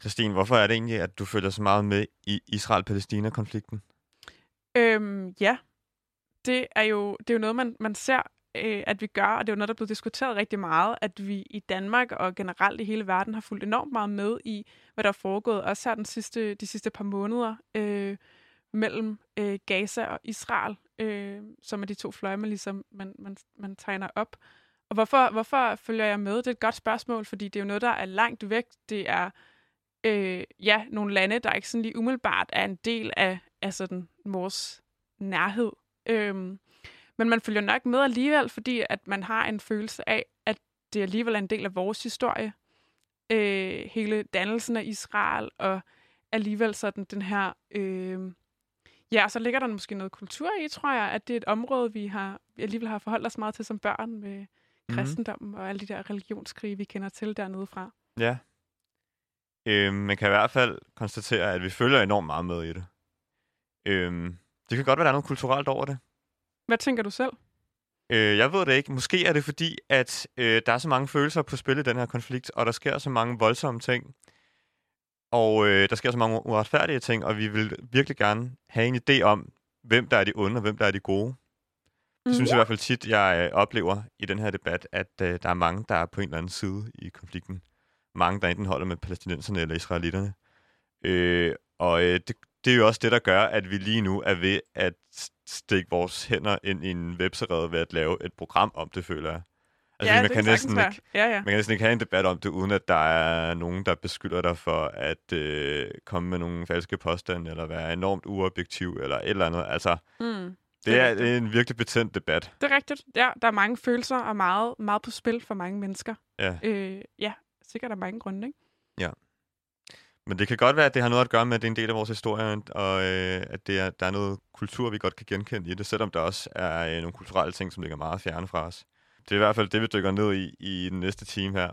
Christine, hvorfor er det egentlig, at du følger så meget med i Israel-Palæstina-konflikten? Øhm, ja, det er jo, det er jo noget, man, man ser, øh, at vi gør, og det er jo noget, der er blevet diskuteret rigtig meget, at vi i Danmark og generelt i hele verden har fulgt enormt meget med i, hvad der er foregået, også her den sidste, de sidste par måneder, øh, mellem øh, Gaza og Israel, øh, som er de to fløje, man, ligesom, man, man, man tegner op. Og hvorfor, hvorfor følger jeg med? Det er et godt spørgsmål, fordi det er jo noget, der er langt væk. Det er øh, ja, nogle lande, der ikke sådan lige umiddelbart er en del af, af sådan vores nærhed. Øhm, men man følger nok med alligevel, fordi at man har en følelse af, at det alligevel er en del af vores historie. Øh, hele dannelsen af Israel, og alligevel sådan den her... Øh, ja, så ligger der måske noget kultur i, tror jeg, at det er et område, vi har vi alligevel har forholdt os meget til som børn med mm. kristendommen og alle de der religionskrige, vi kender til dernede fra. Ja. Øh, man kan i hvert fald konstatere, at vi følger enormt meget med i det. Øh, det kan godt være, der er noget kulturelt over det. Hvad tænker du selv? Øh, jeg ved det ikke. Måske er det fordi, at øh, der er så mange følelser på spil i den her konflikt, og der sker så mange voldsomme ting. Og øh, der sker så mange uretfærdige ting, og vi vil virkelig gerne have en idé om, hvem der er de onde, og hvem der er de gode. Det synes jeg i hvert fald tit, jeg øh, oplever i den her debat, at øh, der er mange, der er på en eller anden side i konflikten. Mange, der enten holder med palæstinenserne eller israelitterne. Øh, og øh, det, det er jo også det, der gør, at vi lige nu er ved at stikke vores hænder ind i en webserede ved at lave et program om det, føler jeg. Altså, ja, man, kan næsten ikke, ja, ja. man kan næsten ikke have en debat om det, uden at der er nogen, der beskylder dig for at øh, komme med nogle falske påstande, eller være enormt uobjektiv, eller et eller andet. Altså, mm, det, det, er, det er en virkelig betændt debat. Det er rigtigt. Ja, der er mange følelser og meget, meget på spil for mange mennesker. Ja. Øh, ja, sikkert af mange grunde, ikke? Ja. Men det kan godt være, at det har noget at gøre med, at det er en del af vores historie, og øh, at det er, der er noget kultur, vi godt kan genkende i det, selvom der også er øh, nogle kulturelle ting, som ligger meget fjerne fra os. Det er i hvert fald det, vi dykker ned i i den næste time her.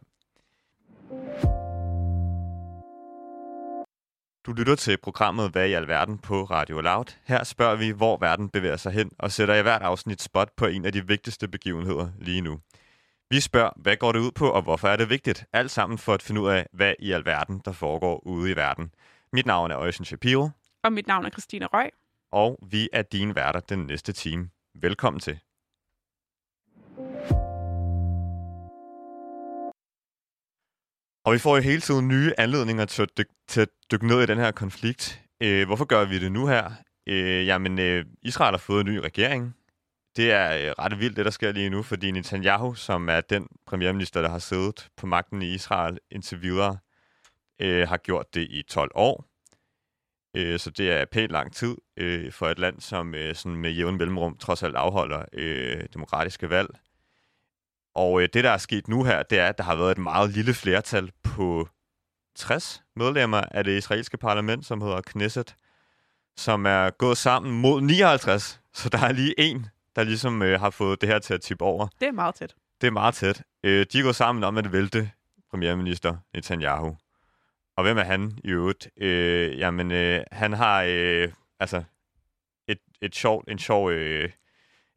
Du lytter til programmet Hvad i alverden på Radio Loud. Her spørger vi, hvor verden bevæger sig hen, og sætter i hvert afsnit spot på en af de vigtigste begivenheder lige nu. Vi spørger, hvad går det ud på, og hvorfor er det vigtigt? Alt sammen for at finde ud af, hvad i alverden, der foregår ude i verden. Mit navn er Øjsen Shapiro. Og mit navn er Christine Røg. Og vi er dine værter den næste time. Velkommen til. Og vi får jo hele tiden nye anledninger til at, dyk, til at dykke ned i den her konflikt. Øh, hvorfor gør vi det nu her? Øh, jamen, øh, Israel har fået en ny regering. Det er øh, ret vildt, det der sker lige nu, fordi Netanyahu, som er den premierminister, der har siddet på magten i Israel indtil videre, øh, har gjort det i 12 år. Øh, så det er pænt lang tid øh, for et land, som øh, sådan med jævn mellemrum trods alt afholder øh, demokratiske valg. Og øh, det, der er sket nu her, det er, at der har været et meget lille flertal på 60 medlemmer af det israelske parlament, som hedder Knesset, som er gået sammen mod 59. Så der er lige en, der ligesom øh, har fået det her til at tippe over. Det er meget tæt. Det er meget tæt. Øh, de gået sammen om at vælte premierminister Netanyahu. Og hvem er han i øvrigt? Øh, jamen, øh, han har øh, altså et, et sjovt, en sjov, øh,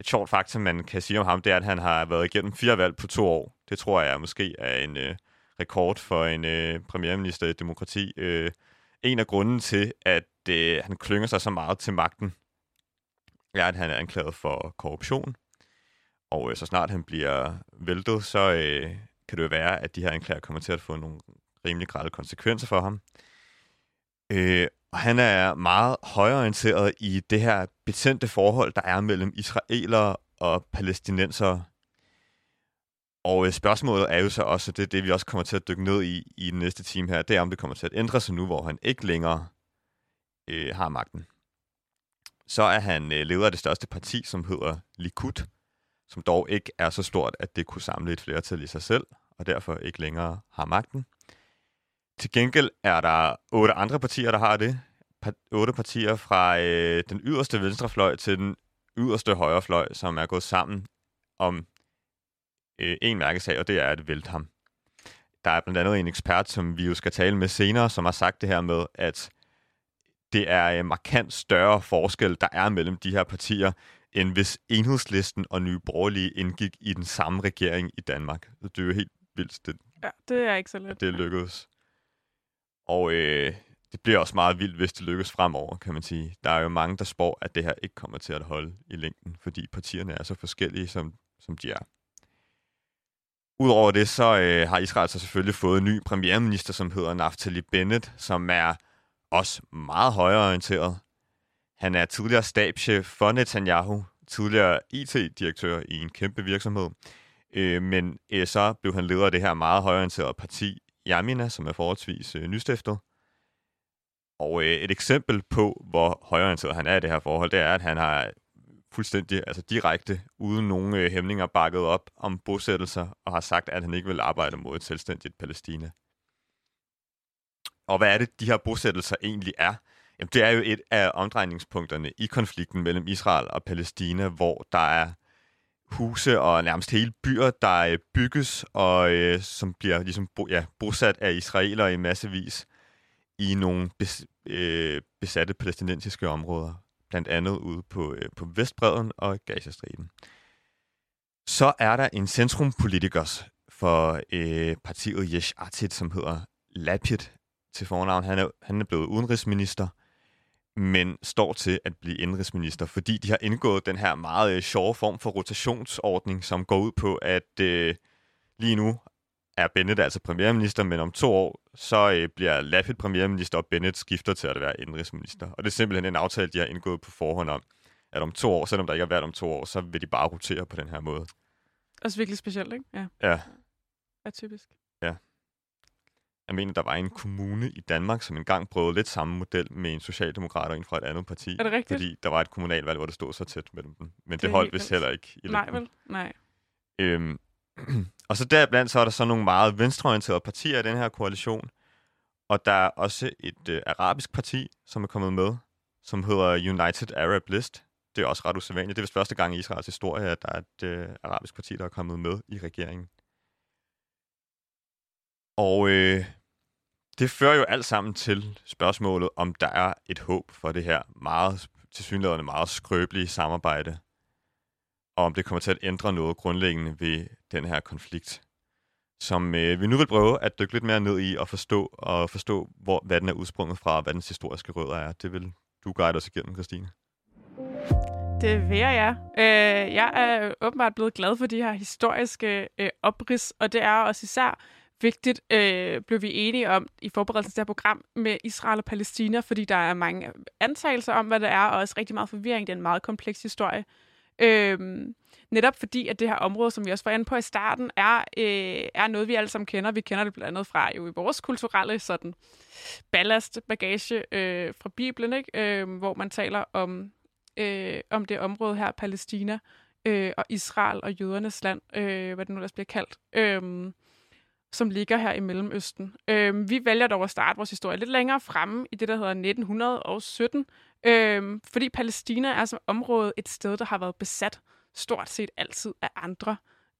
et sjovt faktum, man kan sige om ham, det er, at han har været igennem fire valg på to år. Det tror jeg måske er en øh, rekord for en øh, premierminister i demokrati. Øh, en af grunden til, at øh, han klynger sig så meget til magten, er, at han er anklaget for korruption. Og øh, så snart han bliver væltet, så øh, kan det jo være, at de her anklager kommer til at få nogle rimelig grælde konsekvenser for ham. Øh, og han er meget højorienteret i det her betændte forhold, der er mellem israelere og palæstinenser. Og øh, spørgsmålet er jo så også, det er det, vi også kommer til at dykke ned i i den næste time her, det er, om det kommer til at ændre sig nu, hvor han ikke længere øh, har magten. Så er han øh, leder af det største parti, som hedder Likud, som dog ikke er så stort, at det kunne samle et flertal i sig selv, og derfor ikke længere har magten. Til gengæld er der otte andre partier, der har det. Pa- otte partier fra øh, den yderste venstrefløj til den yderste højrefløj, som er gået sammen om øh, en mærkesag, og det er at vælte ham. Der er blandt andet en ekspert, som vi jo skal tale med senere, som har sagt det her med, at det er en markant større forskel, der er mellem de her partier, end hvis enhedslisten og Nye Borgerlige indgik i den samme regering i Danmark. Det er jo helt vildt, det, ja, det er ikke så let. det lykkedes. Og øh, det bliver også meget vildt, hvis det lykkes fremover, kan man sige. Der er jo mange, der spår, at det her ikke kommer til at holde i længden, fordi partierne er så forskellige, som, som de er. Udover det, så øh, har Israel så selvfølgelig fået en ny premierminister, som hedder Naftali Bennett, som er også meget højreorienteret. Han er tidligere stabschef for Netanyahu, tidligere IT-direktør i en kæmpe virksomhed, øh, men øh, så blev han leder af det her meget højorienterede parti, Yamina, som er forholdsvis øh, nystiftet. Og øh, et eksempel på, hvor højorienteret han er i det her forhold, det er, at han har fuldstændig, altså direkte, uden nogen øh, hæmninger bakket op om bosættelser, og har sagt, at han ikke vil arbejde mod et selvstændigt Palæstina. Og hvad er det, de her bosættelser egentlig er? Jamen, det er jo et af omdrejningspunkterne i konflikten mellem Israel og Palæstina, hvor der er huse og nærmest hele byer, der øh, bygges og øh, som bliver ligesom bo, ja, bosat af israelere i massevis i nogle bes, øh, besatte palæstinensiske områder, blandt andet ude på, øh, på Vestbreden og Gazastriben. Så er der en centrumpolitikers for øh, partiet Yesh Atid, som hedder Lapid til fornavn. Han er, han er blevet udenrigsminister, men står til at blive indrigsminister, fordi de har indgået den her meget øh, sjove form for rotationsordning, som går ud på, at øh, lige nu er Bennett altså premierminister, men om to år, så øh, bliver Laffit premierminister, og Bennett skifter til at være indrigsminister. Og det er simpelthen en aftale, de har indgået på forhånd om, at om to år, selvom der ikke har været om to år, så vil de bare rotere på den her måde. Også virkelig specielt, ikke? Ja. Ja. Er typisk. Jeg mener, der var en kommune i Danmark, som engang prøvede lidt samme model med en socialdemokrat og en fra et andet parti. Er det rigtigt? Fordi der var et kommunalvalg, hvor det stod så tæt mellem dem. Men det, Det holdt vist heller ikke i Nej, vel? Nej. Øhm, og så deriblandt så er der så nogle meget venstreorienterede partier i den her koalition. Og der er også et øh, arabisk parti, som er kommet med, som hedder United Arab List. Det er også ret usædvanligt. Det er vist første gang i Israels historie, at der er et øh, arabisk parti, der er kommet med i regeringen. Og øh, det fører jo alt sammen til spørgsmålet, om der er et håb for det her meget, tilsyneladende meget skrøbelige samarbejde, og om det kommer til at ændre noget grundlæggende ved den her konflikt, som øh, vi nu vil prøve at dykke lidt mere ned i og forstå, og forstå hvor, hvad den er udsprunget fra, og hvad dens historiske rødder er. Det vil du guide os igennem, Christine. Det vil jeg, ja. Øh, jeg er åbenbart blevet glad for de her historiske øh, oprids, og det er også især vigtigt, øh, blev vi enige om i forberedelsen til det her program med Israel og Palæstina, fordi der er mange antagelser om, hvad det er, og også rigtig meget forvirring. Det er en meget kompleks historie. Øh, netop fordi, at det her område, som vi også var inde på i starten, er, øh, er noget, vi alle sammen kender. Vi kender det blandt andet fra jo i vores kulturelle sådan ballast, bagage øh, fra Bibelen, ikke? Øh, hvor man taler om øh, om det område her, Palæstina øh, og Israel og jødernes land, øh, hvad det nu ellers bliver kaldt, øh, som ligger her i Mellemøsten. Øh, vi vælger dog at starte vores historie lidt længere fremme i det, der hedder 1917, øh, fordi Palæstina er som område et sted, der har været besat stort set altid af andre.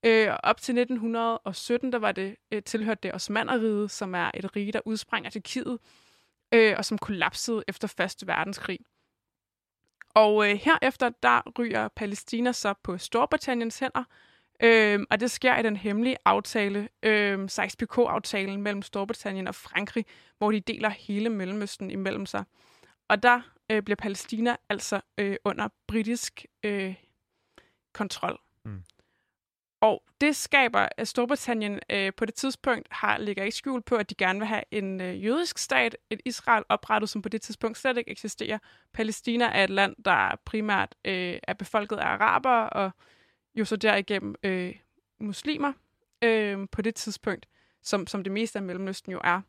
Øh, op til 1917, der var det øh, tilhørt det Osmaneriget, som er et rige, der udsprang af Tyrkiet, øh, og som kollapsede efter Første Verdenskrig. Og øh, herefter, der ryger Palæstina så på Storbritanniens hænder, øh, og det sker i den hemmelige aftale, øh, Sykes-Picot-aftalen mellem Storbritannien og Frankrig, hvor de deler hele Mellemøsten imellem sig. Og der øh, bliver Palæstina altså øh, under britisk øh, kontrol. Mm. Og det skaber, at Storbritannien øh, på det tidspunkt har ligger ikke skjul på, at de gerne vil have en øh, jødisk stat, et Israel oprettet, som på det tidspunkt slet ikke eksisterer. Palæstina er et land, der primært øh, er befolket af arabere, og jo så derigennem øh, muslimer øh, på det tidspunkt, som, som det meste af Mellemøsten jo er.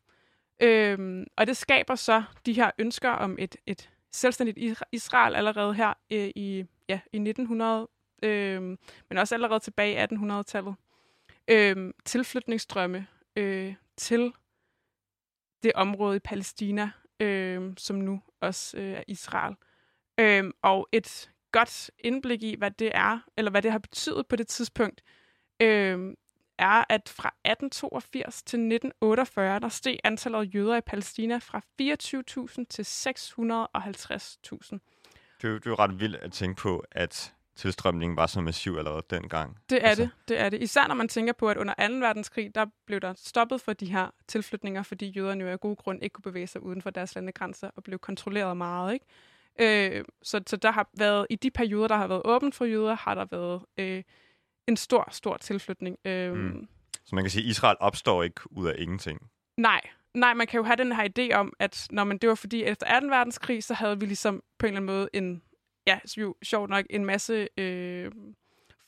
Øh, og det skaber så de her ønsker om et, et selvstændigt Israel allerede her øh, i, ja, i 1900 øh, men også allerede tilbage i 1800-tallet. Øh, tilflytningsstrømme øh, til det område i Palæstina, øh, som nu også øh, er Israel. Øh, og et godt indblik i, hvad det er, eller hvad det har betydet på det tidspunkt, øh, er, at fra 1882 til 1948, der steg antallet af jøder i Palæstina fra 24.000 til 650.000. Det er, jo- det er jo ret vildt at tænke på, at tilstrømningen var så massiv allerede dengang. Det er altså. det, det er det. Især når man tænker på, at under 2. verdenskrig, der blev der stoppet for de her tilflytninger, fordi jøderne jo af god grund ikke kunne bevæge sig uden for deres landegrænser og blev kontrolleret meget. Ikke? Øh, så, så der har været, i de perioder, der har været åbent for jøder, har der været øh, en stor, stor tilflytning. Øh, mm. Så man kan sige, at Israel opstår ikke ud af ingenting? Nej, nej, man kan jo have den her idé om, at når man, det var fordi, efter 2. verdenskrig, så havde vi ligesom på en eller anden måde en, ja, jo, sjovt nok, en masse øh,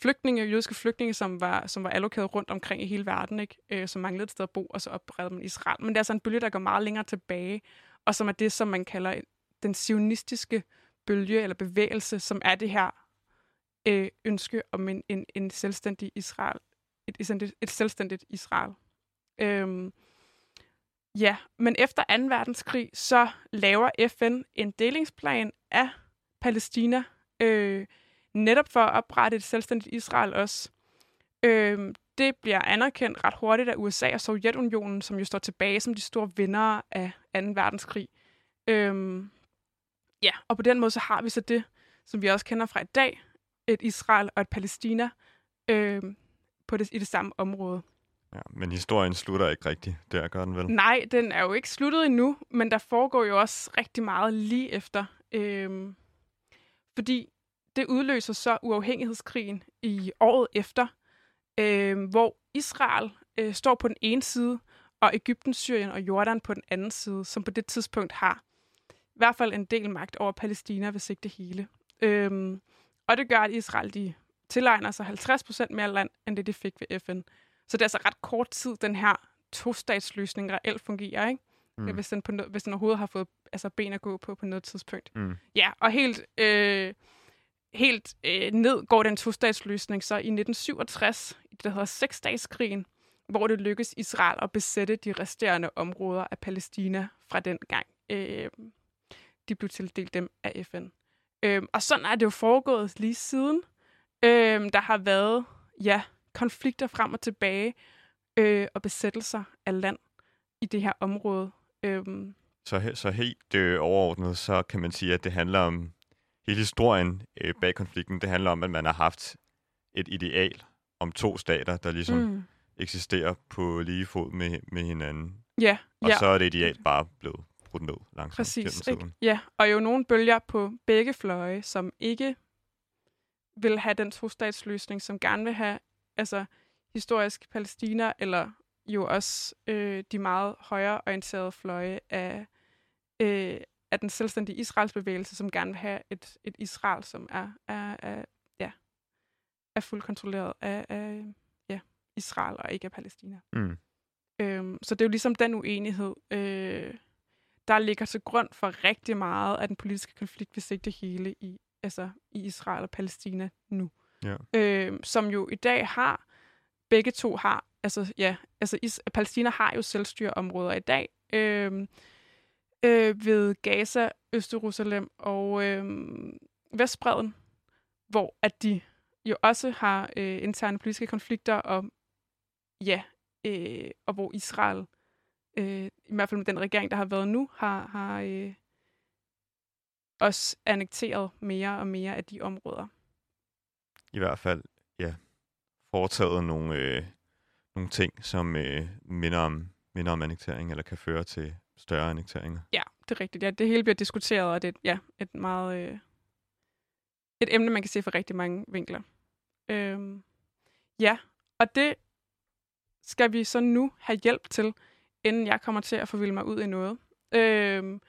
flygtninge, jødiske flygtninge, som var, som var allokeret rundt omkring i hele verden, ikke? Øh, som manglede et sted at bo, og så oprettede man Israel. Men det er sådan en bølge, der går meget længere tilbage, og som er det, som man kalder den sionistiske bølge eller bevægelse, som er det her øh, ønske om en, en, en selvstændig Israel, et, et, et selvstændigt Israel. Øhm, ja, men efter 2. verdenskrig, så laver FN en delingsplan af Palæstina, øh, netop for at oprette et selvstændigt Israel også. Øh, det bliver anerkendt ret hurtigt af USA og Sovjetunionen, som jo står tilbage som de store vindere af 2. verdenskrig. Øhm, ja, og på den måde så har vi så det, som vi også kender fra i dag, et Israel og et Palæstina øh, på det, i det samme område. Ja, men historien slutter ikke rigtigt. Der gør den vel? Nej, den er jo ikke sluttet endnu, men der foregår jo også rigtig meget lige efter. Øh, fordi det udløser så uafhængighedskrigen i året efter, øh, hvor Israel øh, står på den ene side, og Ægypten, Syrien og Jordan på den anden side, som på det tidspunkt har i hvert fald en del magt over Palæstina, hvis ikke det hele. Øh, og det gør, at Israel de tilegner sig 50% mere land, end det de fik ved FN. Så det er altså ret kort tid, den her to-statsløsning reelt fungerer, ikke? Mm. Hvis, den på hvis den overhovedet har fået altså, ben at gå på på noget tidspunkt. Mm. Ja, og helt, øh, helt øh, ned går den to-statsløsning så i 1967, i det, der hedder Seksdagskrigen, hvor det lykkes Israel at besætte de resterende områder af Palæstina fra den gang. Øh, de blev tildelt dem af FN. Øh, og sådan er det jo foregået lige siden. Øh, der har været ja, konflikter frem og tilbage øh, og besættelser af land i det her område. Øhm. Så, så helt øh, overordnet, så kan man sige, at det handler om hele historien øh, bag konflikten. Det handler om, at man har haft et ideal om to stater, der ligesom mm. eksisterer på lige fod med, med hinanden. Ja, og ja. så er det ideal bare blevet brudt ned langsomt Præcis, gennem tiden. Ikke? Ja, og jo nogle bølger på begge fløje, som ikke vil have den to-statsløsning, som gerne vil have altså, historisk Palæstina, eller jo også øh, de meget højreorienterede fløje af, øh, af den selvstændige Israels bevægelse, som gerne vil have et, et Israel, som er, er, er, ja, er fuldt kontrolleret af, af ja, Israel og ikke af Palæstina. Mm. Øhm, så det er jo ligesom den uenighed, øh, der ligger til grund for rigtig meget af den politiske konflikt, hvis ikke det hele i, altså, i Israel og Palæstina nu. Ja. Øh, som jo i dag har, begge to har altså ja, altså Is- Palæstina har jo selvstyreområder i dag øh, øh, ved Gaza, Øst-Jerusalem og øh, Vestbreden, hvor at de jo også har øh, interne politiske konflikter og ja, øh, og hvor Israel øh, i hvert fald med den regering, der har været nu, har, har øh, også annekteret mere og mere af de områder. I hvert fald, ja, foretaget nogle, øh, nogle ting, som øh, minder, om, minder om annektering, eller kan føre til større annekteringer. Ja, det er rigtigt. Ja, det hele bliver diskuteret, og det er ja, et meget... Øh, et emne, man kan se fra rigtig mange vinkler. Øhm, ja, og det skal vi så nu have hjælp til, inden jeg kommer til at forvilde mig ud i noget. Øhm,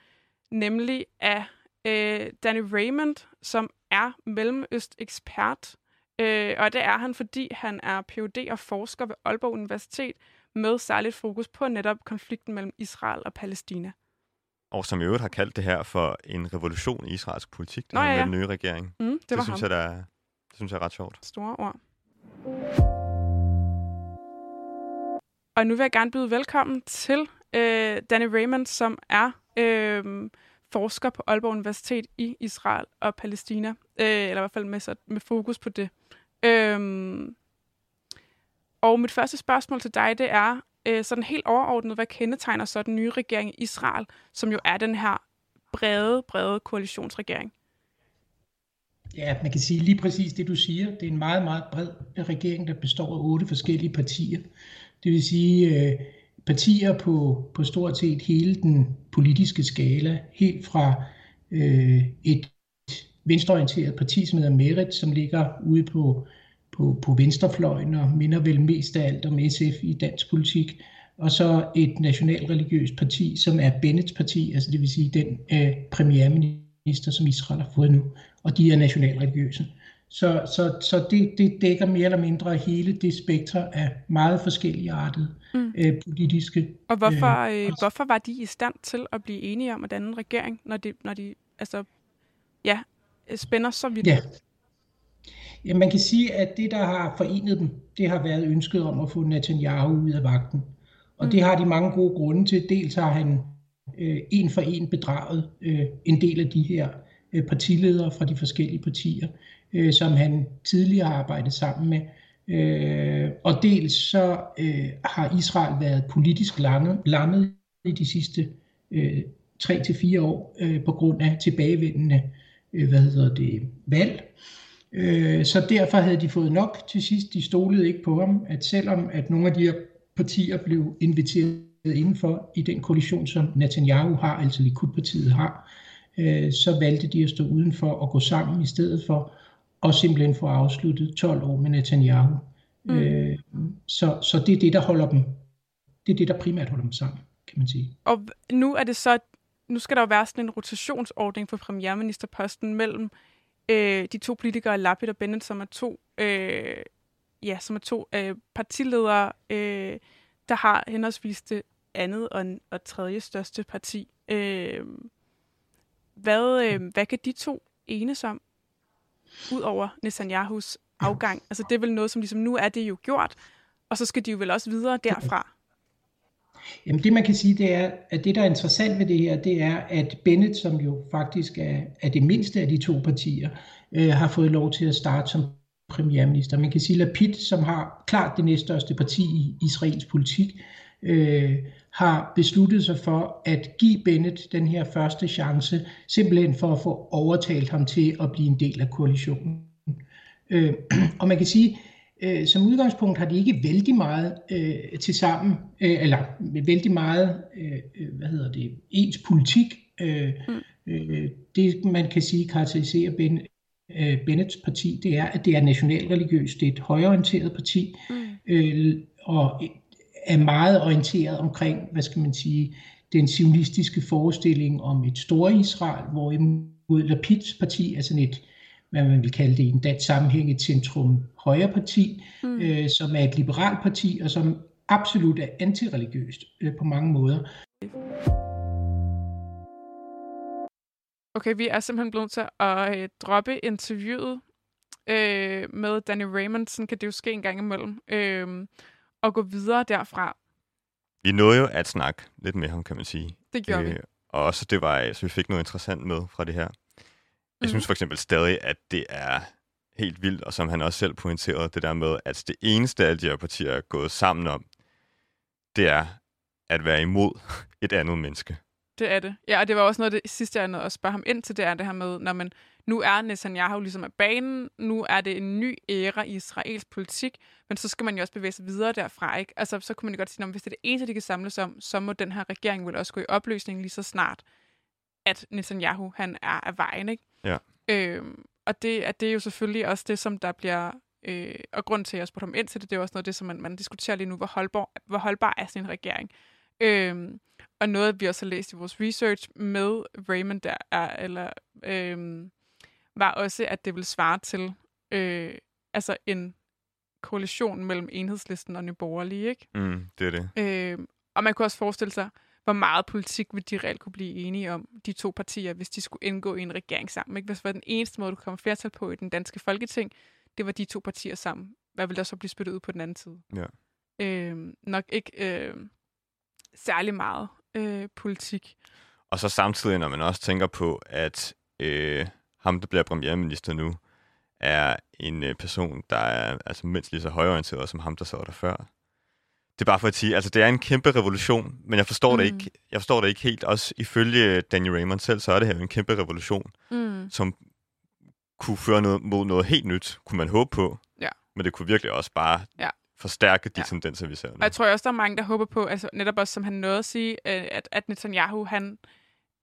nemlig af øh, Danny Raymond, som er mellemøst-ekspert Øh, og det er han, fordi han er Ph.D. og forsker ved Aalborg Universitet med særligt fokus på netop konflikten mellem Israel og Palæstina. Og som i øvrigt har kaldt det her for en revolution i israelsk politik, Nå, ja, ja. med den nye regering. Mm, det, det, synes ham. jeg, der, det synes jeg er ret sjovt. Store ord. Og nu vil jeg gerne byde velkommen til øh, Danny Raymond, som er øh, forsker på Aalborg Universitet i Israel og Palæstina. Øh, eller i hvert fald med, så, med fokus på det. Øh, og mit første spørgsmål til dig, det er øh, sådan helt overordnet, hvad kendetegner så den nye regering i Israel, som jo er den her brede, brede koalitionsregering? Ja, man kan sige lige præcis det, du siger. Det er en meget, meget bred regering, der består af otte forskellige partier. Det vil sige øh, partier på, på stort set hele den politiske skala, helt fra øh, et venstreorienteret parti, som hedder Merit, som ligger ude på, på, på venstrefløjen og minder vel mest af alt om SF i dansk politik, og så et nationalreligiøst parti, som er Bennets parti, altså det vil sige den øh, premierminister, som Israel har fået nu, og de er nationalreligiøse. Så, så, så det, det dækker mere eller mindre hele det spektre af meget forskellige artede mm. øh, politiske... Og hvorfor, øh, øh, hvorfor var de i stand til at blive enige om at danne en regering, når de, når de altså, ja, spænder så vidt? Ja. ja, man kan sige, at det, der har forenet dem, det har været ønsket om at få Netanyahu ud af vagten. Og mm. det har de mange gode grunde til. Dels har han øh, en for en bedraget øh, en del af de her øh, partiledere fra de forskellige partier, øh, som han tidligere har arbejdet sammen med. Øh, og dels så øh, har Israel været politisk lammet i de sidste øh, 3-4 år øh, på grund af tilbagevendende øh, hvad hedder det, valg. Øh, så derfor havde de fået nok til sidst. De stolede ikke på ham, at selvom at nogle af de her partier blev inviteret indenfor i den koalition, som Netanyahu har, altså Likud-partiet har, øh, så valgte de at stå udenfor og gå sammen i stedet for og simpelthen få afsluttet 12 år med Netanyahu. Mm. Øh, så, så det er det, der holder dem. Det er det, der primært holder dem sammen, kan man sige. Og nu er det så, nu skal der jo være sådan en rotationsordning for premierministerposten mellem øh, de to politikere, Lapid og Bennett, som er to, øh, ja, som er to øh, partiledere, øh, der har henholdsvis det andet og, og tredje største parti. Øh, hvad, øh, hvad kan de to enes om? Ud over Netanyahus afgang? Altså det er vel noget, som ligesom nu er det jo gjort, og så skal de jo vel også videre derfra. Jamen det man kan sige, det er, at det der er interessant ved det her, det er, at Bennett, som jo faktisk er, er det mindste af de to partier, øh, har fået lov til at starte som premierminister. Man kan sige, at Lapid, som har klart det næststørste parti i Israels politik, øh, har besluttet sig for at give Bennett den her første chance, simpelthen for at få overtalt ham til at blive en del af koalitionen. Øh, og man kan sige, øh, som udgangspunkt har de ikke vældig meget øh, til sammen, øh, eller vældig meget, øh, hvad hedder det, ens politik. Øh, øh, det man kan sige karakteriserer ben, øh, Bennets parti, det er, at det er nationalreligiøst, det er et højorienteret parti, mm. øh, og er meget orienteret omkring, hvad skal man sige, den sionistiske forestilling om et store Israel, hvorimod Lapids parti er sådan et, hvad man vil kalde det i en dansk sammenhæng, et centrum højre parti, mm. øh, som er et liberalt parti, og som absolut er antireligiøst øh, på mange måder. Okay, vi er simpelthen blevet til at øh, droppe interviewet øh, med Danny Raymond. Sådan kan det jo ske en gang imellem. Øh, og gå videre derfra. Vi nåede jo at snakke lidt med ham, kan man sige. Det gjorde øh, vi. Og også det var, så vi fik noget interessant med fra det her. Jeg mm. synes for eksempel stadig, at det er helt vildt, og som han også selv pointerede, det der med, at det eneste af de her partier er gået sammen om, det er at være imod et andet menneske. Det er det. Ja, og det var også noget af det sidste, jeg nåede at spørge ham ind til, det er det her med, når man nu er Netanyahu ligesom af banen, nu er det en ny æra i israelsk politik, men så skal man jo også bevæge sig videre derfra, ikke? Altså, så kunne man jo godt sige, at hvis det er det eneste, de kan samles om, så må den her regering vel også gå i opløsning lige så snart, at Netanyahu, han er af vejen, ikke? Ja. Øhm, og det, at det er jo selvfølgelig også det, som der bliver... Øh, og grund til, at jeg spurgte ham ind til det, det er også noget af det, som man, man diskuterer lige nu, hvor holdbar, hvor holdbar er sådan en regering. Øhm, og noget, vi også har læst i vores research med Raymond, der er, eller øhm, var også, at det ville svare til øh, altså en koalition mellem enhedslisten og Nye Borgerlige, ikke? Mm, det er det. Øh, og man kunne også forestille sig, hvor meget politik ville de reelt kunne blive enige om, de to partier, hvis de skulle indgå i en regering sammen. Ikke? Hvis det var den eneste måde, du komme flertal på i den danske folketing, det var de to partier sammen. Hvad ville der så blive spyttet ud på den anden side? Ja. Øh, nok ikke øh, særlig meget øh, politik. Og så samtidig, når man også tænker på, at øh, ham, der bliver premierminister nu, er en øh, person, der er altså mindst lige så højorienteret som ham, der sad der før. Det er bare for at sige, altså det er en kæmpe revolution, men jeg forstår, mm. det, ikke, jeg forstår det ikke helt. Også ifølge Daniel Raymond selv, så er det her en kæmpe revolution, mm. som kunne føre noget, mod noget helt nyt, kunne man håbe på. Ja. Men det kunne virkelig også bare Ja. forstærke de Ja. tendenser, vi ser nu. Og jeg tror også, der er mange, der håber på, altså netop også, som han nåede at sige, øh, at, at Netanyahu, han,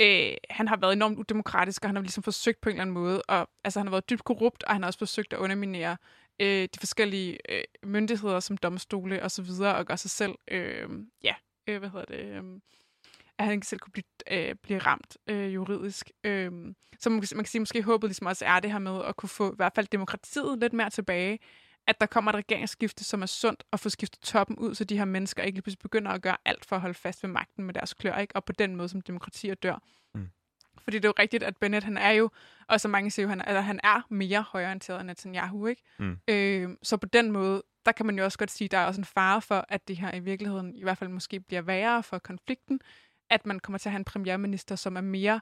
øh, han har været enormt udemokratisk, og han har ligesom forsøgt på en eller anden måde, og altså han har været dybt korrupt, og han har også forsøgt at underminere øh, de forskellige øh, myndigheder som domstole og så videre, og gøre sig selv, øh, ja, øh, hvad hedder det, øh, at han ikke selv kunne blive, øh, blive ramt øh, juridisk. Øh, så man, kan- man kan sige, måske håbet ligesom også er det her med at kunne få i hvert fald demokratiet lidt mere tilbage, at der kommer et regeringsskifte, som er sundt, og få skiftet toppen ud, så de her mennesker ikke lige pludselig begynder at gøre alt for at holde fast ved magten med deres klør, ikke? og på den måde, som demokratier dør. Mm. Fordi det er jo rigtigt, at Bennett, han er jo, og så mange siger jo, han, er- altså, han er mere højorienteret end Netanyahu, ikke? Mm. Øh, så på den måde, der kan man jo også godt sige, at der er også en fare for, at det her i virkeligheden i hvert fald måske bliver værre for konflikten, at man kommer til at have en premierminister, som er mere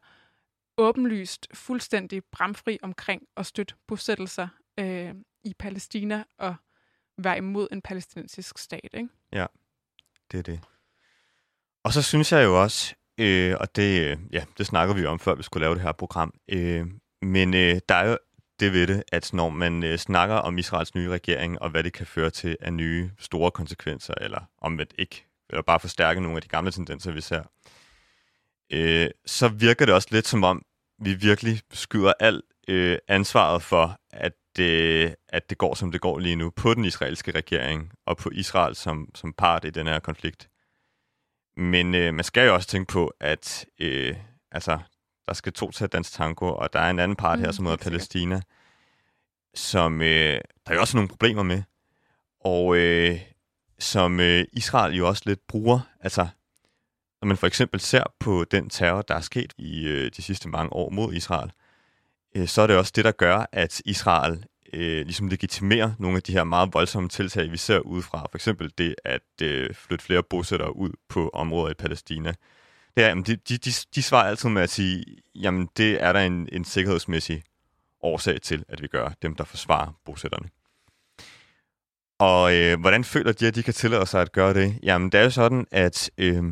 åbenlyst, fuldstændig bramfri omkring at støtte bosættelser øh, i Palæstina og være imod en palæstinensisk stat. Ikke? Ja, Det er det. Og så synes jeg jo også, øh, og det, øh, ja, det snakker vi om, før vi skulle lave det her program, øh, men øh, der er jo det ved det, at når man øh, snakker om Israels nye regering, og hvad det kan føre til af nye store konsekvenser, eller omvendt ikke, eller bare forstærke nogle af de gamle tendenser, vi ser, øh, så virker det også lidt som om, vi virkelig skyder alt øh, ansvaret for, at, øh, at det går, som det går lige nu, på den israelske regering, og på Israel som, som part i den her konflikt. Men øh, man skal jo også tænke på, at øh, altså, der skal to til at danse tango, og der er en anden part Mm, her, som hedder sikkert. Palæstina, som øh, der er jo også nogle problemer med, og øh, som øh, Israel jo også lidt bruger. Altså, når man for eksempel ser på den terror, der er sket i øh, de sidste mange år mod Israel, øh, så er det også det, der gør, at Israel øh, ligesom legitimerer nogle af de her meget voldsomme tiltag, vi ser udefra. For eksempel det at øh, flytte flere bosættere ud på områder i Palæstina. Det er, jamen, de, de, de, de svarer altid med at sige, jamen det er der en, en sikkerhedsmæssig årsag til, at vi gør dem, der forsvarer bosætterne. Og øh, hvordan føler de, at de kan tillade sig at gøre det? Jamen, det er jo sådan, at øh,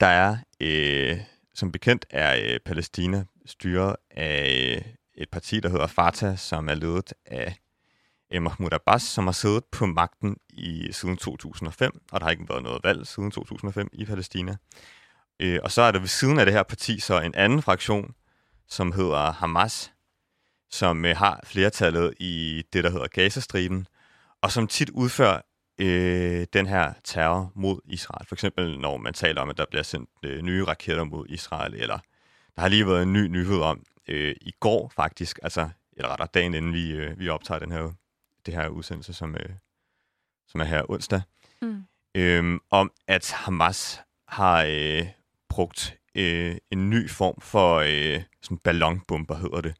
der er, øh, som bekendt, er øh, Palæstina styret af et parti, der hedder Fatah, som er ledet af Mahmoud Abbas, som har siddet på magten i siden 2005, og der har ikke været noget valg siden 2005 i Palæstina. Øh, og så er der ved siden af det her parti så en anden fraktion, som hedder Hamas, som øh, har flertallet i det, der hedder Gazastriben, og som tit udfører øh, den her terror mod Israel. For eksempel når man taler om, at der bliver sendt øh, nye raketter mod Israel, eller der har lige været en ny nyhed om øh, i går faktisk, altså eller rettere dagen inden vi, øh, vi optager den her, det her udsendelse, som, øh, som er her onsdag, Mm. øh, om at Hamas har øh, brugt øh, en ny form for øh, sådan ballonbomber, hedder det,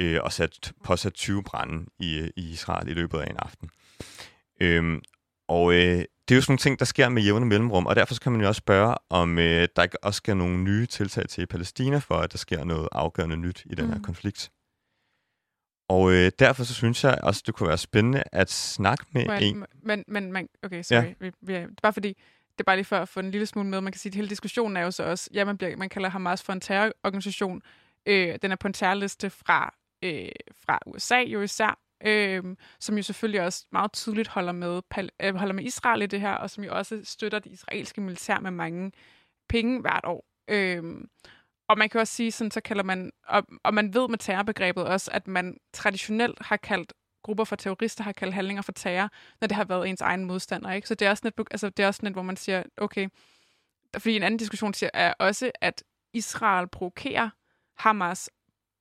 øh, og sat, påsat 20 brænde i, øh, i Israel i løbet af en aften. Øhm, og øh, det er jo sådan nogle ting, der sker med jævne mellemrum, og derfor kan man jo også spørge, om øh, der ikke også skal nogle nye tiltag til Palæstina, for at der sker noget afgørende nyt i den her Mm. konflikt. Og øh, derfor så synes jeg også, det kunne være spændende at snakke med Men, en. men, men, men, okay, sorry. Ja. Vi, vi, bare fordi, det er bare lige for at få en lille smule med. Man kan sige, at hele diskussionen er jo så også, ja, man, bliver, man kalder Hamas for en terrororganisation. Øh, den er på en terrorliste fra, øh, fra USA jo især, øh, som jo selvfølgelig også meget tydeligt holder med, pal- øh, holder med Israel i det her, og som jo også støtter det israelske militær med mange penge hvert år. Øh, og man kan også sige, sådan, så kalder man, og, og man ved med terrorbegrebet også, at man traditionelt har kaldt grupper for terrorister, har kaldt handlinger for terror, når det har været ens egen modstander. Ikke? Så det er også net, altså, det er også net, hvor man siger, okay, fordi en anden diskussion siger, er også, at Israel provokerer Hamas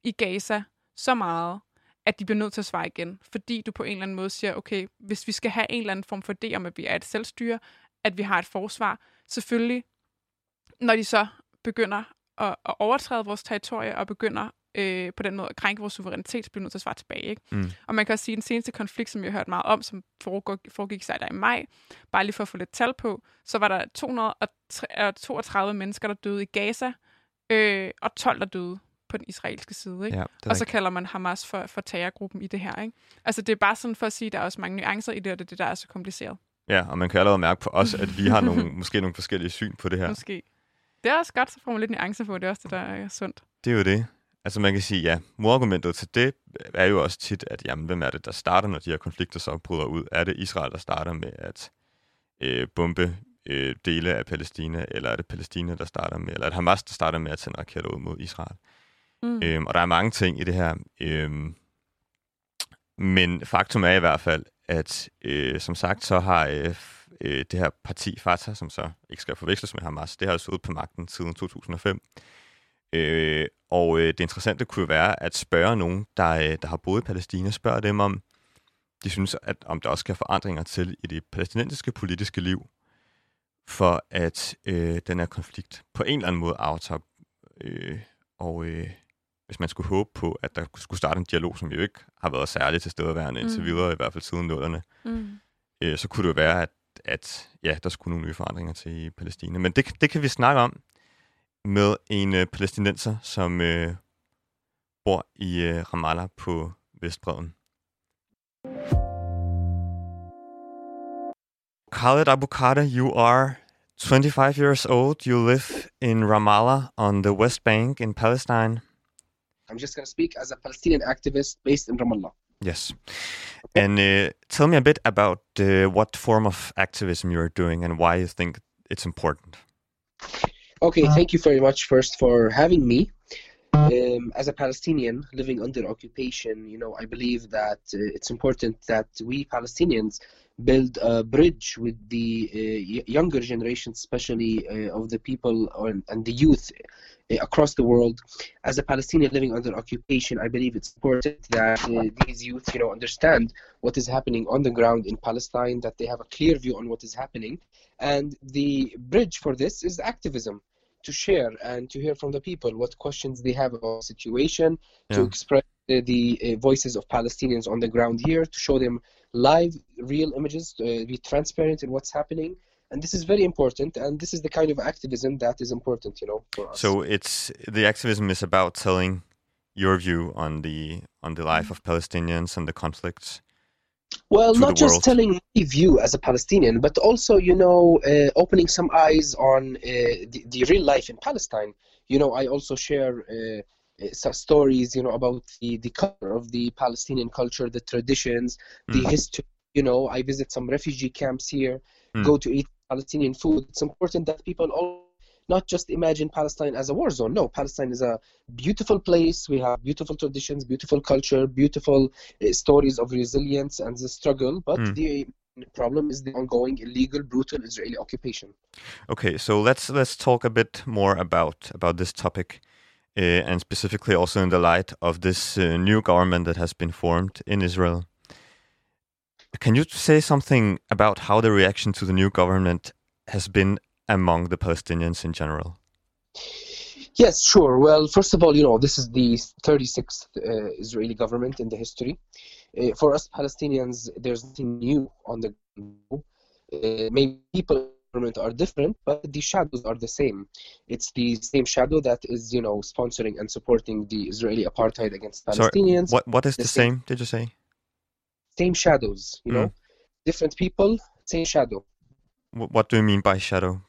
i Gaza så meget, at de bliver nødt til at svare igen. Fordi du på en eller anden måde siger, okay, hvis vi skal have en eller anden form for idé om, at vi er et selvstyre, at vi har et forsvar, selvfølgelig, når de så begynder at, at overtræde vores territorie og begynder øh, på den måde at krænke vores suverænitet, så bliver nødt til at svare tilbage. Ikke? Mm. Og man kan også sige, at den seneste konflikt, som vi har hørt meget om, som foregik, foregik sig der i maj, bare lige for at få lidt tal på, så var der 232 mennesker, der døde i Gaza, øh, og 12, der døde på den israelske side. Ikke? Ja, Og så kalder man Hamas for, for terrorgruppen i det her. Ikke? Altså det er bare sådan for at sige, at der er også mange nuancer i det, og det er det, der er så kompliceret. ja, og man kan allerede mærke på os, at vi har nogle, måske nogle forskellige syn på det her. Måske. Det er også godt, så får man lidt nuancer på, det er også det, der er sundt. Det er jo det. Altså man kan sige, ja, modargumentet til det er jo også tit, at jamen, hvem er det, der starter, når de her konflikter så bryder ud? Er det Israel, der starter med at øh, bombe øh, dele af Palæstina, eller er det Palæstina, der starter med, eller er det Hamas, der starter med at sende raketter ud mod Israel? Mm. Øhm, og der er mange ting i det her. Øhm, men faktum er i hvert fald, at øh, som sagt, så har øh, øh, det her parti Fatah, som så ikke skal forveksles med Hamas, det har jo ud på magten siden 2005. Øh, og øh, det interessante kunne være at spørge nogen, der, øh, der har boet i Palæstina, spørge dem om, de synes, at om der også skal forandringer til i det palæstinensiske politiske liv, for at øh, den her konflikt på en eller anden måde aftager. Øh, og øh, hvis man skulle håbe på, at der skulle starte en dialog, som jo ikke har været særligt til stedeværende mm. indtil videre, i hvert fald siden nullerne, mm. øh, så kunne det jo være, at, at ja, der skulle nogle nye forandringer til i Palæstina. Men det, det kan vi snakke om med en øh, palæstinenser, som øh, bor i øh, Ramallah på Vestbreden. Khaled Abu you are 25 years old. You live in Ramallah on the West Bank in Palestine. I'm just going to speak as a Palestinian activist based in Ramallah. Yes. And uh, tell me a bit about uh, what form of activism you're doing and why you think it's important. Okay, thank you very much first for having me. Um, as a Palestinian living under occupation, you know, I believe that uh, it's important that we Palestinians build a bridge with the uh, younger generation, especially uh, of the people and, and the youth across the world. As a Palestinian living under occupation, I believe it's important that uh, these youth, you know, understand what is happening on the ground in Palestine, that they have a clear view on what is happening, and the bridge for this is activism to share and to hear from the people what questions they have about the situation, yeah. to express the, the uh, voices of Palestinians on the ground here, to show them live, real images, uh, be transparent in what's happening. And this is very important, and this is the kind of activism that is important, you know, for us. So it's the activism is about telling your view on the on the life of Palestinians and the conflicts. Well, not just world. telling my view as a Palestinian, but also, you know, uh, opening some eyes on uh, the, the, real life in Palestine. You know, I also share uh, uh stories, you know, about the, the culture of the Palestinian culture, the traditions, mm. the history. You know, I visit some refugee camps here, mm. go to eat Palestinian food. It's important that people all not just imagine Palestine as a war zone. No, Palestine is a beautiful place. We have beautiful traditions, beautiful culture, beautiful uh, stories of resilience and the struggle. But mm. the problem is the ongoing illegal, brutal Israeli occupation. Okay, so let's let's talk a bit more about about this topic. Uh, and specifically also in the light of this uh, new government that has been formed in Israel. Can you say something about how the reaction to the new government has been among the Palestinians in general? Yes, sure. Well, first of all, you know, this is the 36th uh, Israeli government in the history. Uh, for us Palestinians, there's nothing new on the uh, maybe people government are different, but the shadows are the same. It's the same shadow that is, you know, sponsoring and supporting the Israeli apartheid against Palestinians. Sorry, what what is the, the same, same, Did you say? Same shadows, you mm. know, different people, same shadow. What do you mean by shadow?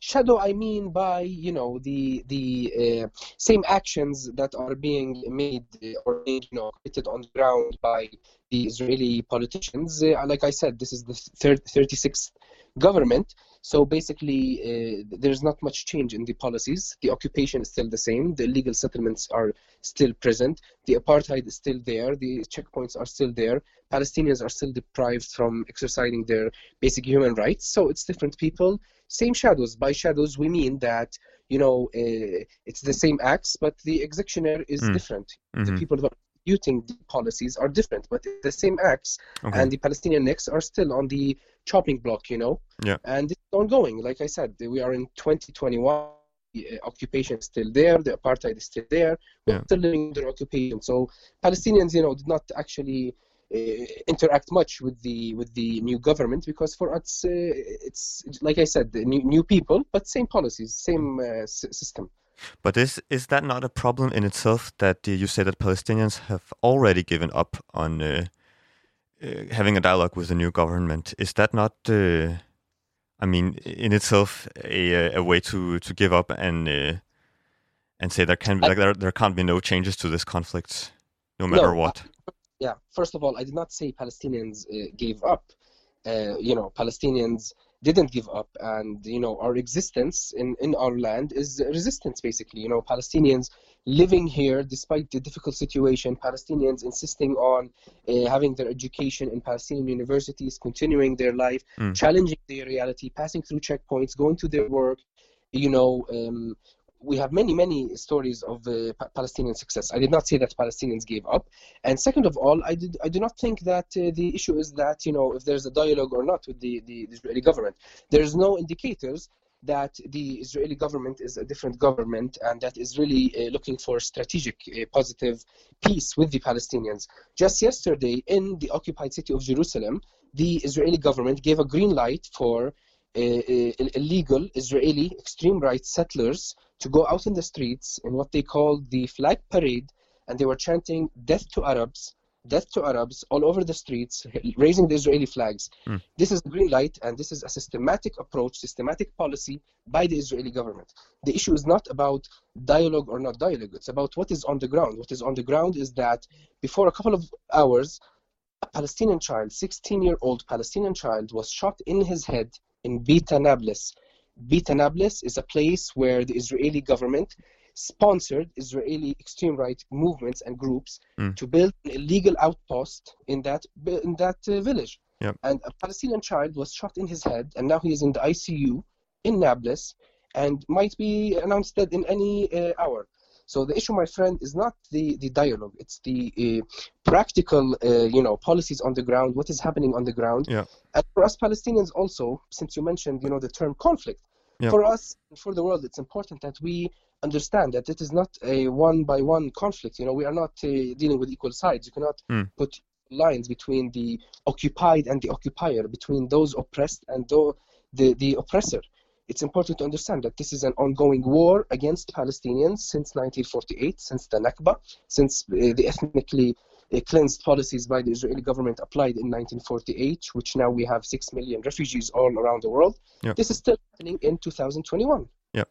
Shadow i mean by you know the the uh, same actions that are being made uh, or being you know committed on the ground by the israeli politicians. Uh, like i said this is the third, 36th government. So basically uh, there's not much change in the policies. The occupation is still the same. The illegal settlements are still present. The apartheid is still there. The checkpoints are still there. Palestinians are still deprived from exercising their basic human rights. So it's different people same shadows. By shadows, we mean that you know uh, it's the same acts, but the executioner is mm. different. Mm-hmm. The people that are executing the policies are different, but the same acts, okay. and the Palestinian necks are still on the chopping block. You know, yeah. And it's ongoing. Like I said, we are in 2021 the uh, occupation is still there, the apartheid is still there, we're yeah. still living under occupation. So Palestinians, you know, did not actually interact much with the with the new government because for us uh, it's like I said new, new people but same policies same uh, system. But is is that not a problem in itself that uh, you say that Palestinians have already given up on uh, uh, having a dialogue with the new government? Is that not, I mean, in itself a, a way to to give up and and say there can be, like there there can't be no changes to this conflict, no matter No, what. Yeah first of all i did not say palestinians uh, gave up uh, you know palestinians didn't give up and you know our existence in in our land is resistance basically you know palestinians living here despite the difficult situation palestinians insisting on uh, having their education in palestinian universities continuing their life Mm. challenging their reality passing through checkpoints going to their work you know um, we have many many stories of uh, Pa- palestinian success i did not say that palestinians gave up and second of all, I did I do not think that uh, the issue is that you know if there's a dialogue or not with the, the, the Israeli government. There's no indicators that the Israeli government is a different government and that is really uh, looking for strategic uh, positive peace with the Palestinians. Just yesterday in the occupied city of Jerusalem, the Israeli government gave a green light for uh, uh, illegal Israeli extreme right settlers to go out in the streets in what they call the flag parade and they were chanting death to Arabs, death to Arabs all over the streets, raising the Israeli flags. Mm. This is green light, and this is a systematic approach, systematic policy by the Israeli government. The issue is not about dialogue or not dialogue, it's about what is on the ground. What is on the ground is that before a couple of hours, a Palestinian child, 16 year old Palestinian child, was shot in his head in Beta Nablus. Beta Nablus is a place where the Israeli government sponsored Israeli extreme right movements and groups Mm. to build an illegal outpost in that in that uh, village. Yep. And a Palestinian child was shot in his head, and now he is in the ICU in Nablus, and might be announced dead in any uh, hour. So the issue, my friend, is not the, the dialogue; it's the uh, practical, uh, you know, policies on the ground. What is happening on the ground? Yeah. And for us Palestinians, also, since you mentioned, you know, the term conflict, Yeah. for us, and for the world, it's important that we understand that it is not a one by one conflict. You know, we are not uh, dealing with equal sides. You cannot Hmm. put lines between the occupied and the occupier, between those oppressed and the, the, the oppressor. It's important to understand that this is an ongoing war against Palestinians since 1948, since the Nakba, since uh, the ethnically uh, cleansed policies by the Israeli government applied in 1948, which now we have 6 million refugees all around the world. Yeah. This is still happening in 2021. Yeah.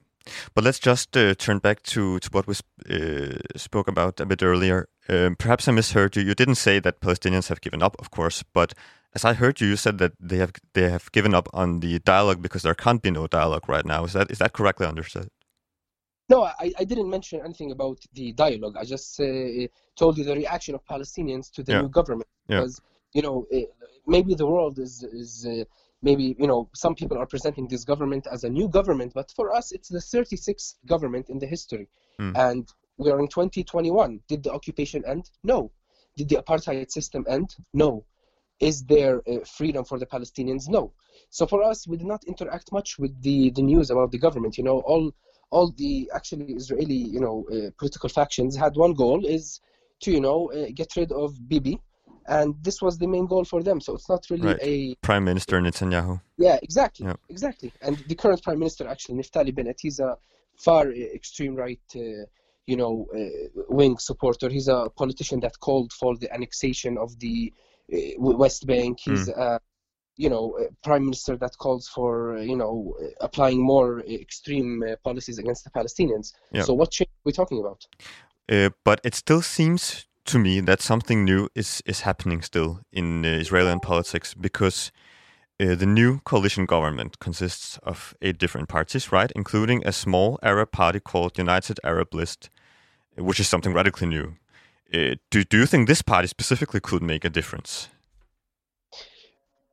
But let's just uh, turn back to, to what we sp- uh, spoke about a bit earlier. Um, perhaps I misheard you. You didn't say that Palestinians have given up, of course, but as I heard you, you said that they have they have given up on the dialogue because there can't be no dialogue right now. Is that is that correctly understood? No, I, I didn't mention anything about the dialogue. I just uh, told you the reaction of Palestinians to the Yeah. new government. Yeah. Because, you know, uh, maybe the world is, is uh, maybe, you know, some people are presenting this government as a new government, but for us, it's the 36th government in the history. Hmm. And we are in 2021. Did the occupation end? No. Did the apartheid system end? No. Is there uh, freedom for the Palestinians? No. So for us, we did not interact much with the, the news about the government. You know, all all the actually Israeli, you know, uh, political factions had one goal is to, you know, uh, get rid of Bibi, and this was the main goal for them. So it's not really Right. a Prime Minister Netanyahu. yeah, exactly, Yeah. exactly. And the current prime minister, actually, Naftali Bennett, he's a far uh, extreme right, uh, you know, uh, wing supporter. He's a politician that called for the annexation of the West Bank. He's a, you know, a prime minister that calls for, uh, you know, uh, applying more uh, extreme uh, policies against the Palestinians. Yeah. So what change are we talking about? Uh, but it still seems to me that something new is is happening still in uh, Israeli politics because uh, the new coalition government consists of eight different parties, right, including a small Arab party called United Arab List, which is something radically new. Uh, do do you think this party specifically could make a difference?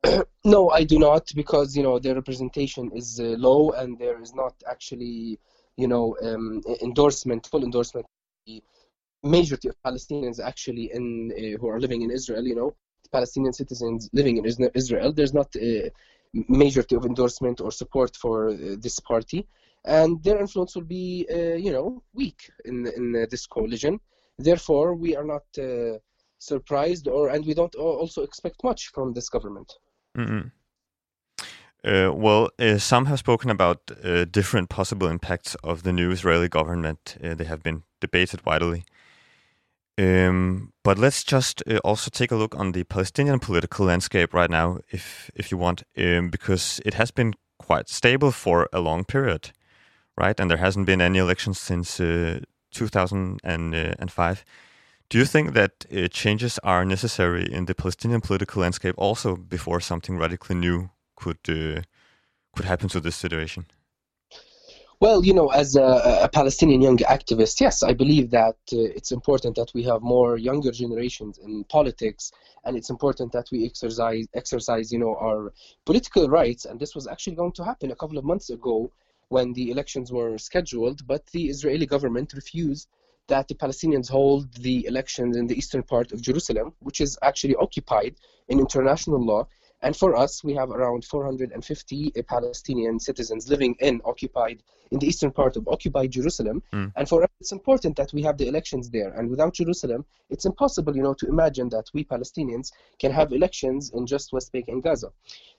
No, I do not, because you know their representation is uh, low, and there is not actually, you know, um, endorsement, full endorsement. The majority of Palestinians actually in uh, who are living in Israel, you know, Palestinian citizens living in Israel, there's not a majority of endorsement or support for uh, this party, and their influence will be, uh, you know, weak in in uh, this coalition. Therefore, we are not uh, surprised, or and we don't also expect much from this government. Mm-mm. Uh, well, uh, some have spoken about uh, different possible impacts of the new Israeli government. Uh, they have been debated widely. Um, but let's just uh, also take a look on the Palestinian political landscape right now, if if you want, um, because it has been quite stable for a long period, right? And there hasn't been any elections since uh, 2005. Do you think that uh, changes are necessary in the Palestinian political landscape also before something radically new could uh, could happen to this situation? Well, you know, as a, a, Palestinian young activist, yes, I believe that uh, it's important that we have more younger generations in politics, and it's important that we exercise, exercise, you know, our political rights. And this was actually going to happen a couple of months ago when the elections were scheduled, but the Israeli government refused that the Palestinians hold the elections in the eastern part of Jerusalem, which is actually occupied in international law. And for us, we have around 450 Palestinian citizens living in occupied, in the eastern part of occupied Jerusalem. Mm. And for us, it's important that we have the elections there. And without Jerusalem, it's impossible, you know, to imagine that we Palestinians can have elections in just West Bank and Gaza.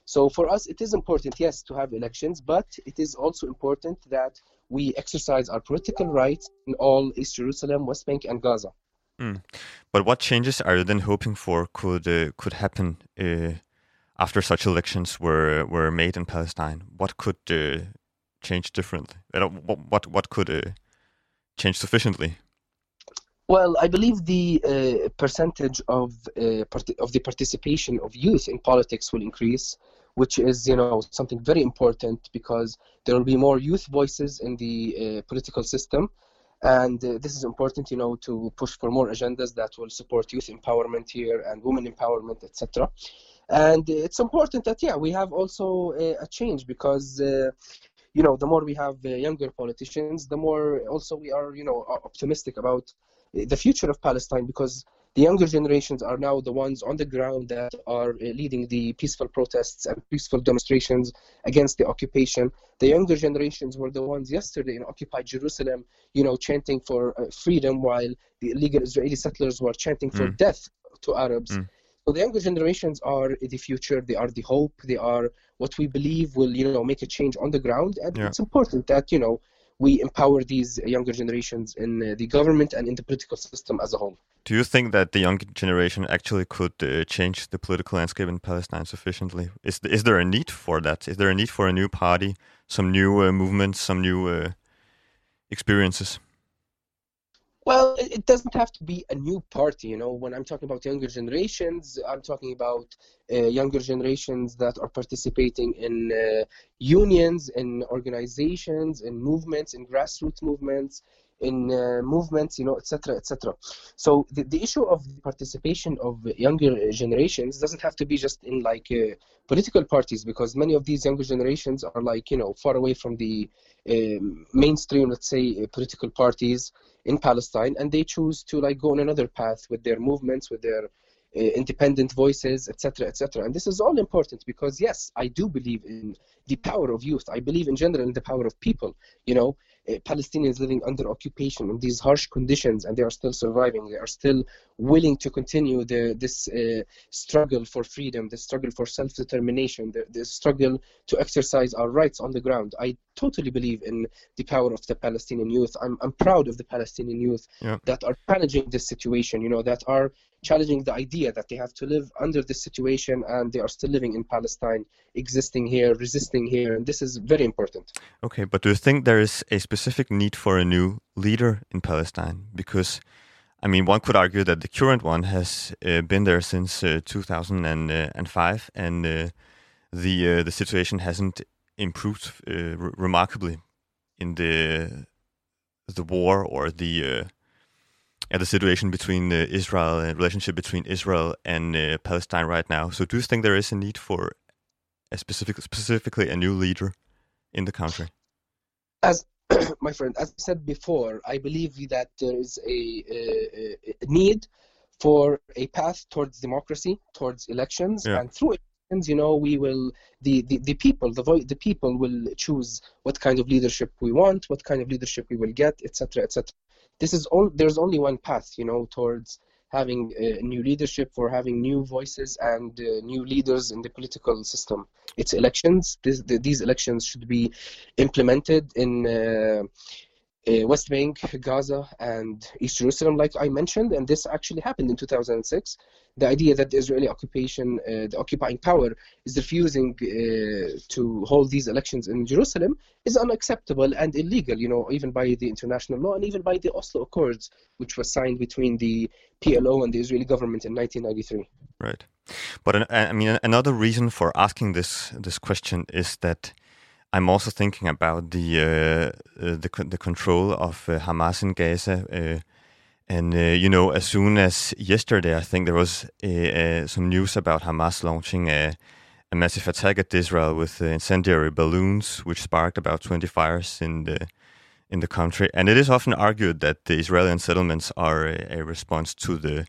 So for us, it is important, yes, to have elections, but it is also important that we exercise our political rights in all East Jerusalem, West Bank, and Gaza. Mm. But what changes are you then hoping for could uh, could happen uh, after such elections were were made in Palestine, what could uh, change differently? What what what could uh, change sufficiently? Well, I believe the uh, percentage of uh, of the participation of youth in politics will increase, which is you know something very important because there will be more youth voices in the uh, political system, and uh, this is important you know to push for more agendas that will support youth empowerment here and women empowerment, etc and it's important that yeah we have also a, a change because uh, you know the more we have uh, younger politicians the more also we are you know optimistic about the future of palestine because the younger generations are now the ones on the ground that are uh, leading the peaceful protests and peaceful demonstrations against the occupation. The younger generations were the ones yesterday in occupied Jerusalem, you know, chanting for uh, freedom, while the illegal Israeli settlers were chanting for mm. death to Arabs. Mm. So the younger generations are the future. They are the hope. They are what we believe will, you know, make a change on the ground. And yeah. it's important that, you know, we empower these younger generations in uh, the government and in the political system as a whole. Do you think that the young generation actually could uh, change the political landscape in Palestine sufficiently? Is is there a need for that? Is there a need for a new party, some new uh, movements, some new uh, experiences? Well, it doesn't have to be a new party. You know, when I'm talking about younger generations, I'm talking about uh, younger generations that are participating in uh, unions, in organizations, in movements, in grassroots movements, in uh, movements, you know, etc., etc. So the, the issue of the participation of younger generations doesn't have to be just in like uh, political parties because many of these younger generations are like you know far away from the uh, mainstream, let's say, uh, political parties in Palestine, and they choose to like go on another path with their movements, with their uh, independent voices, etc., etc. And this is all important because yes, I do believe in the power of youth. I believe in general in the power of people. You know, Palestinians living under occupation in these harsh conditions, and they are still surviving. They are still willing to continue the, this uh, struggle for freedom, the struggle for self-determination, the, the struggle to exercise our rights on the ground. I totally believe in the power of the Palestinian youth. I'm, I'm proud of the Palestinian youth yeah. that are managing this situation. You know, that are challenging the idea that they have to live under this situation and they are still living in Palestine, existing here, resisting here, and this is very important. Okay, but do you think there is a specific need for a new leader in Palestine? Because, I mean, one could argue that the current one has uh, been there since uh, 2005, and uh, the uh, the situation hasn't improved uh, re remarkably in the the war or the uh, the situation between uh, Israel and relationship between Israel and uh, Palestine right now. So, do you think there is a need for a specific, specifically a new leader in the country? As my friend, as I said before, I believe that there is a, a, a need for a path towards democracy, towards elections, yeah. and through elections, you know, we will the, the, the people, the voice, the people will choose what kind of leadership we want, what kind of leadership we will get, etc., etc this is all there's only one path you know towards having uh, new leadership for having new voices and uh, new leaders in the political system. It's elections. This, the, these elections should be implemented in uh, West Bank, Gaza, and East Jerusalem, like I mentioned, and this actually happened in 2006. The idea that the Israeli occupation, uh, the occupying power, is refusing uh, to hold these elections in Jerusalem is unacceptable and illegal, you know, even by the international law and even by the Oslo Accords, which was signed between the PLO and the Israeli government in 1993. Right, but uh, I mean, another reason for asking this this question is that I'm also thinking about the uh, uh, the the control of uh, Hamas in Gaza, uh, and uh, you know, as soon as yesterday, I think there was uh, some news about Hamas launching a, a massive attack at Israel with incendiary balloons, which sparked about 20 fires in the in the country. And it is often argued that the Israeli settlements are a, a response to the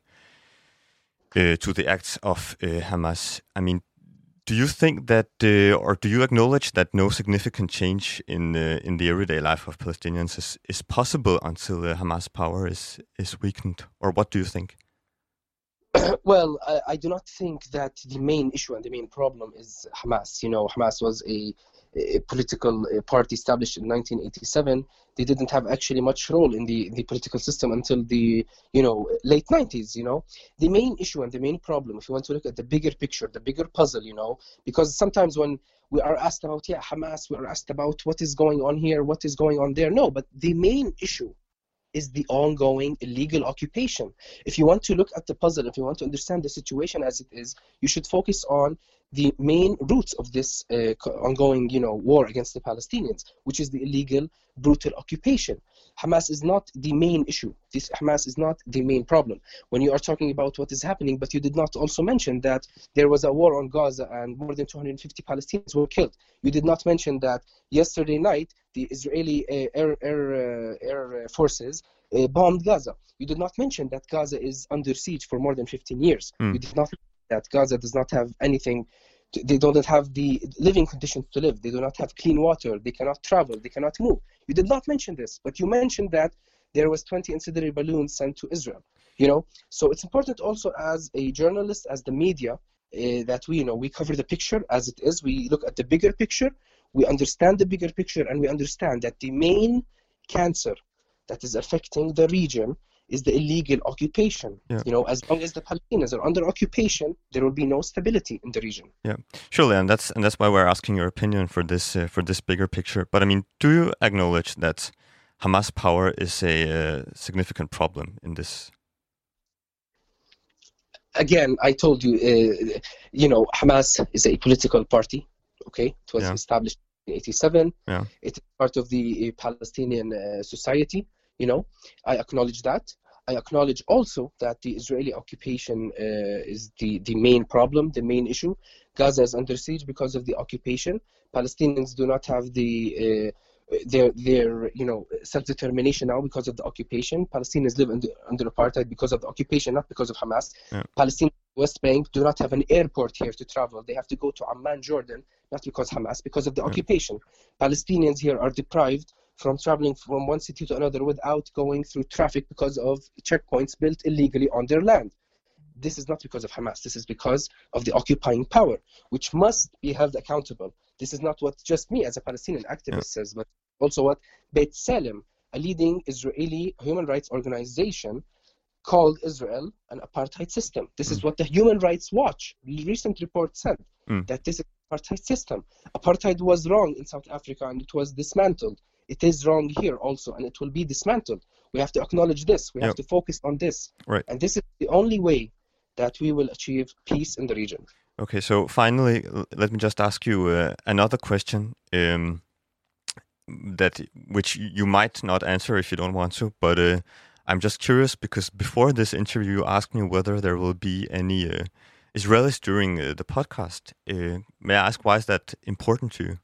to the acts of Hamas. I mean, do you think that, uh, or do you acknowledge that no significant change in uh, in the everyday life of Palestinians is, is possible until uh, Hamas power is is weakened, or what do you think? well, I, I, do not think that the main issue and the main problem is Hamas. You know, Hamas was a a political party established in 1987. They didn't have actually much role in the, the political system until the you know late 90s. You know, the main issue and the main problem, if you want to look at the bigger picture, the bigger puzzle, you know, because sometimes when we are asked about yeah Hamas, we are asked about what is going on here, what is going on there. No, but the main issue is the ongoing illegal occupation. If you want to look at the puzzle, if you want to understand the situation as it is, you should focus on the main roots of this uh, ongoing, you know, war against the Palestinians, which is the illegal, brutal occupation. Hamas is not the main issue. This Hamas is not the main problem. When you are talking about what is happening, but you did not also mention that there was a war on Gaza and more than 250 Palestinians were killed. You did not mention that yesterday night the Israeli uh, air air, uh, air forces uh, bombed Gaza. You did not mention that Gaza is under siege for more than 15 years. Mm. You did not that Gaza does not have anything they don't have the living conditions to live. They do not have clean water. They cannot travel. They cannot move. You did not mention this, but you mentioned that there was 20 incendiary balloons sent to Israel. You know, so it's important also as a journalist, as the media, uh, that we you know we cover the picture as it is. We look at the bigger picture. We understand the bigger picture, and we understand that the main cancer that is affecting the region is the illegal occupation. Yeah. You know, as long as the Palestinians are under occupation, there will be no stability in the region. Yeah, surely, and that's and that's why we're asking your opinion for this uh, for this bigger picture. But I mean, do you acknowledge that Hamas power is a uh, significant problem in this? Again, I told you, uh, you know, Hamas is a political party. Okay, it was yeah. established in '87. Yeah. It's part of the uh, Palestinian uh, society you know i acknowledge that I acknowledge also that the Israeli occupation uh, is the, the main problem, the main issue. Gaza is under siege because of the occupation. Palestinians do not have the uh, their their you know self-determination now because of the occupation. Palestinians live under, under apartheid because of the occupation, not because of Hamas. Yeah. Palestinian West Bank do not have an airport here to travel. They have to go to Amman, Jordan, not because of Hamas, because of the yeah. occupation. Palestinians here are deprived from traveling from one city to another without going through traffic because of checkpoints built illegally on their land. This is not because of Hamas. This is because of the occupying power, which must be held accountable. This is not what just me as a Palestinian activist yeah. says, but also what B'Tselem, a leading Israeli human rights organization, called Israel an apartheid system. This mm. is what the Human Rights Watch recent report said mm. that this is apartheid system. Apartheid was wrong in South Africa and it was dismantled it is wrong here also, and it will be dismantled. We have to acknowledge this. We have to focus on this. Right. And this is the only way that we will achieve peace in the region. Okay, so finally, let me just ask you uh, another question um, that which you might not answer if you don't want to, but uh, I'm just curious because before this interview, you asked me whether there will be any uh, Israelis during uh, the podcast. Uh, may I ask why is that important to you?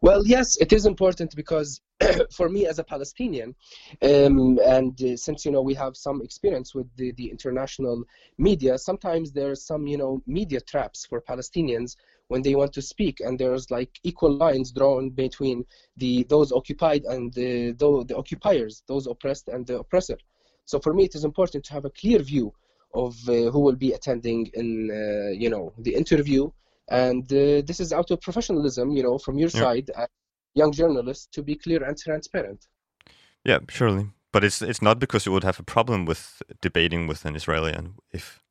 Well, yes, it is important because for me as a Palestinian, um, and uh, since you know we have some experience with the, the international media, sometimes there are some you know media traps for Palestinians when they want to speak, and there's like equal lines drawn between the those occupied and the the, the occupiers, those oppressed and the oppressor. So for me, it is important to have a clear view of uh, who will be attending in uh, you know the interview and uh, this is out of professionalism, you know, from your yeah. side, as young journalists, to be clear and transparent. Yeah, surely. But it's it's not because you would have a problem with debating with an Israeli and if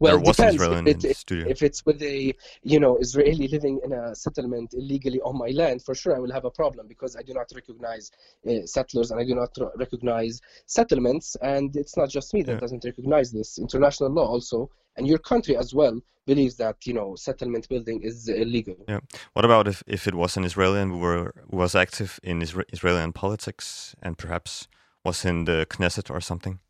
well, there was depends. an Israeli If in the it- studio. If it's with a you know Israeli living in a settlement illegally on my land, for sure I will have a problem because I do not recognize uh, settlers and I do not r- recognize settlements, and it's not just me that Yeah. doesn't recognize this. International law also, and your country as well believes that you know settlement building is illegal. Yeah. What about if, if it was an Israeli who were was active in Isra- Israeli politics and perhaps was in the Knesset or something?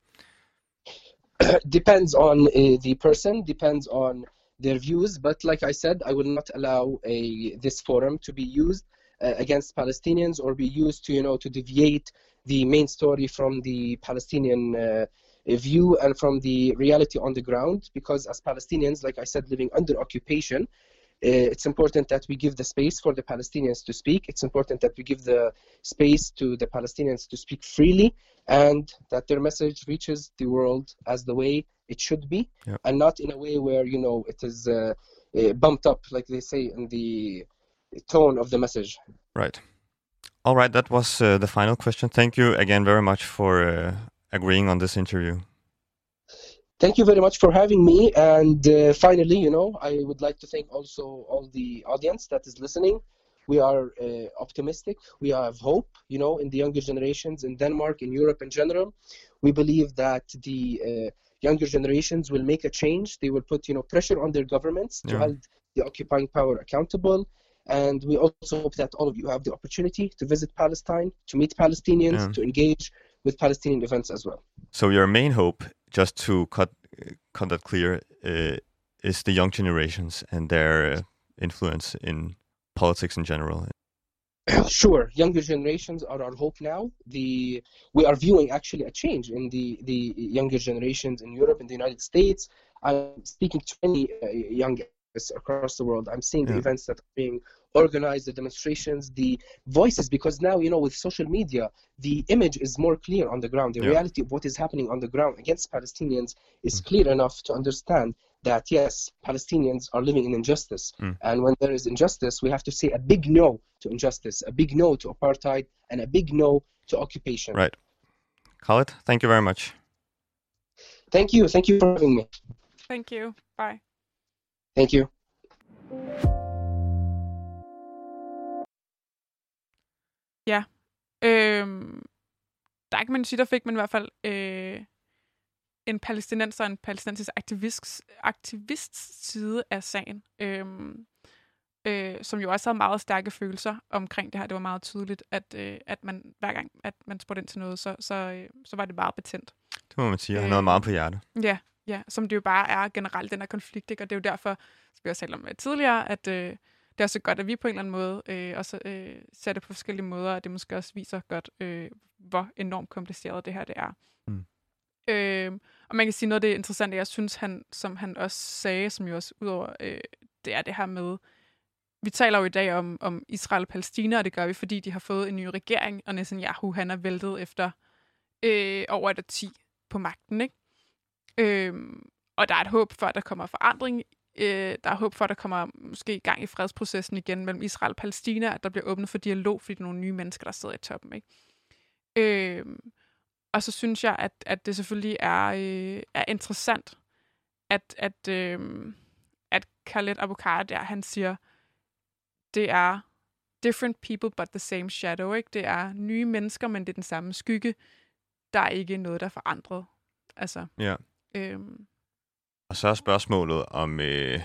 depends on uh, the person, depends on their views. But like I said, I will not allow a this forum to be used uh, against Palestinians or be used to you know to deviate the main story from the Palestinian uh, view and from the reality on the ground. Because as Palestinians, like I said, living under occupation. Uh, it's important that we give the space for the Palestinians to speak. It's important that we give the space to the Palestinians to speak freely and that their message reaches the world as the way it should be Yeah. and not in a way where you know it is uh, uh, bumped up like they say in the tone of the message Right. All right, that was uh, the final question. Thank you again very much for uh, agreeing on this interview. thank you very much for having me. And uh, finally you know i would like to thank also all the audience that is listening. We are uh, optimistic. We have hope you know in the younger generations in denmark in europe in general. We believe that the uh, younger generations will make a change. They will put you know pressure on their governments to hold the occupying power accountable. And we also hope that all of you have the opportunity to visit palestine to meet palestinians Yeah. to engage with palestinian events as well. So your main hope, just to cut cut that clear, uh, is the young generations and their uh, influence in politics in general. sure younger generations are our hope now. The we are viewing actually a change in the the younger generations in europe in the united states. I'm speaking to many uh, young across the world. I'm seeing the events that are being organized the demonstrations the voices because now you know with social media the image is more clear on the ground the Yeah. reality of what is happening on the ground against palestinians is Mm. clear enough to understand that yes palestinians are living in injustice Mm. and when there is injustice we have to say a big no to injustice a big no to apartheid and a big no to occupation Right. Khaled, thank you very much. thank you thank you for having me Thank you. Bye. thank you Øhm, der kan man sige, der fik man i hvert fald øh, en palæstinenser og en palæstinensisk aktivist, aktivist side af sagen, øhm, øh, som jo også havde meget stærke følelser omkring det her. Det var meget tydeligt, at, øh, at man hver gang, at man spurgte ind til noget, så, så, øh, så var det meget betændt. Det må man sige. Han Øh, havde meget på hjerte. Ja, ja, som det jo bare er generelt, den her konflikt, ikke? og det er jo derfor, som vi også talte om øh, tidligere, at øh, det er også godt, at vi på en eller anden måde øh, også øh, ser det på forskellige måder, og det måske også viser godt, øh, hvor enormt kompliceret det her det er. Mm. Øh, og man kan sige noget af det interessante, jeg synes, han, som han også sagde, som jo også udover, øh, det er det her med, vi taler jo i dag om, om Israel og Palæstina, og det gør vi, fordi de har fået en ny regering, og Netanyahu, han er væltet efter øh, over et årti på magten, ikke? Øhm, og der er et håb for, at der kommer forandring. Øh, der er håb for, at der kommer måske i gang i fredsprocessen igen mellem Israel og Palæstina, at der bliver åbnet for dialog, fordi der er nogle nye mennesker, der sidder i toppen. Ikke? Øhm, og så synes jeg, at, at det selvfølgelig er, øh, er interessant, at, at, øh, at Khaled Abukar der, han siger, det er different people but the same shadow. Ikke? Det er nye mennesker, men det er den samme skygge. Der er ikke noget, der er forandret. Altså, Ja. øhm, Og så er spørgsmålet om, øh,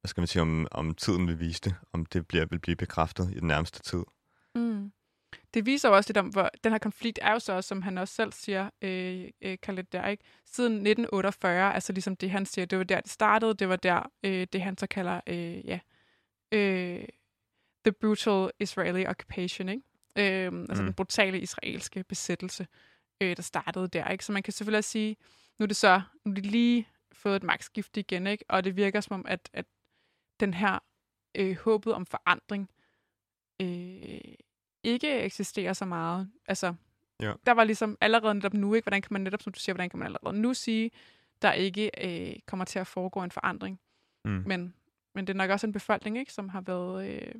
hvad skal man sige, om, om tiden vil vise det, om det bliver, vil blive bekræftet i den nærmeste tid. Mm. Det viser jo også lidt om, hvor den her konflikt er jo så, også, som han også selv siger, øh, øh, Khaled der, ikke? Siden 1948, altså ligesom det, han siger, det var der, det startede, det var der, øh, det han så kalder, øh, ja, øh, the brutal Israeli occupation, ikke? Øh, altså Mm. den brutale israelske besættelse, øh, der startede der, ikke? Så man kan selvfølgelig også sige, nu er det så, nu er de lige fået et magtskifte igen, ikke? Og det virker som om, at, at den her øh, håbet om forandring, øh, ikke eksisterer så meget. Altså, Ja. der var ligesom allerede netop nu, ikke? Hvordan kan man netop, som du siger, hvordan kan man allerede nu sige, der ikke øh, kommer til at foregå en forandring. Mm. Men, men det er nok også en befolkning, ikke? Som har været, øh,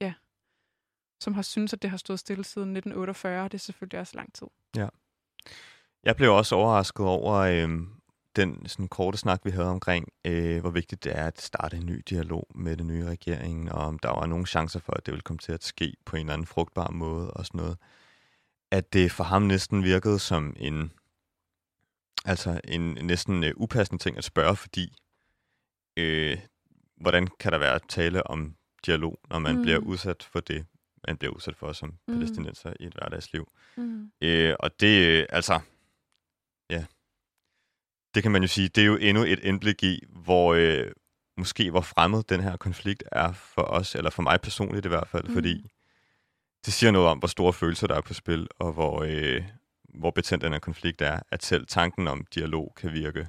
ja, som har syntes, at det har stået stille siden 1948, og det er selvfølgelig også lang tid. Ja. Jeg blev også overrasket over øh, den sådan, korte snak, vi havde omkring, øh, hvor vigtigt det er at starte en ny dialog med den nye regering, og om der var nogle chancer for, at det ville komme til at ske på en eller anden frugtbar måde og sådan noget. At det for ham næsten virkede som en, altså en næsten uh, upassende ting at spørge, fordi øh, hvordan kan der være tale om dialog, når man mm. bliver udsat for det, man bliver udsat for som mm. palæstinenser i et hverdagsliv. Mm. Øh, og det, altså, ja, det kan man jo sige, det er jo endnu et indblik i, hvor øh, måske hvor fremmed den her konflikt er for os, eller for mig personligt i hvert fald, mm. fordi det siger noget om, hvor store følelser der er på spil, og hvor, øh, hvor betændt den her konflikt er, at selv tanken om dialog kan virke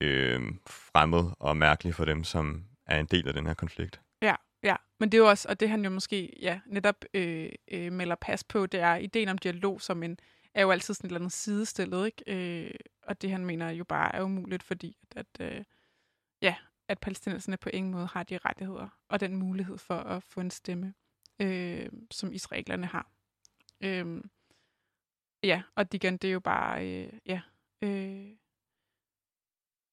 øh, fremmed og mærkelig for dem, som er en del af den her konflikt. Ja, ja. Men det er jo også, og det han jo måske ja, netop øh, øh, melder pas på, det er ideen om dialog som en, er jo altid sådan et eller andet sidestillet, ikke? Øh, og det han mener jo bare er umuligt, fordi at, at øh, ja, at palæstinenserne på ingen måde har de rettigheder og den mulighed for at få en stemme, øh, som israelerne har. Øh, ja, og igen, det er jo bare, øh, ja, øh,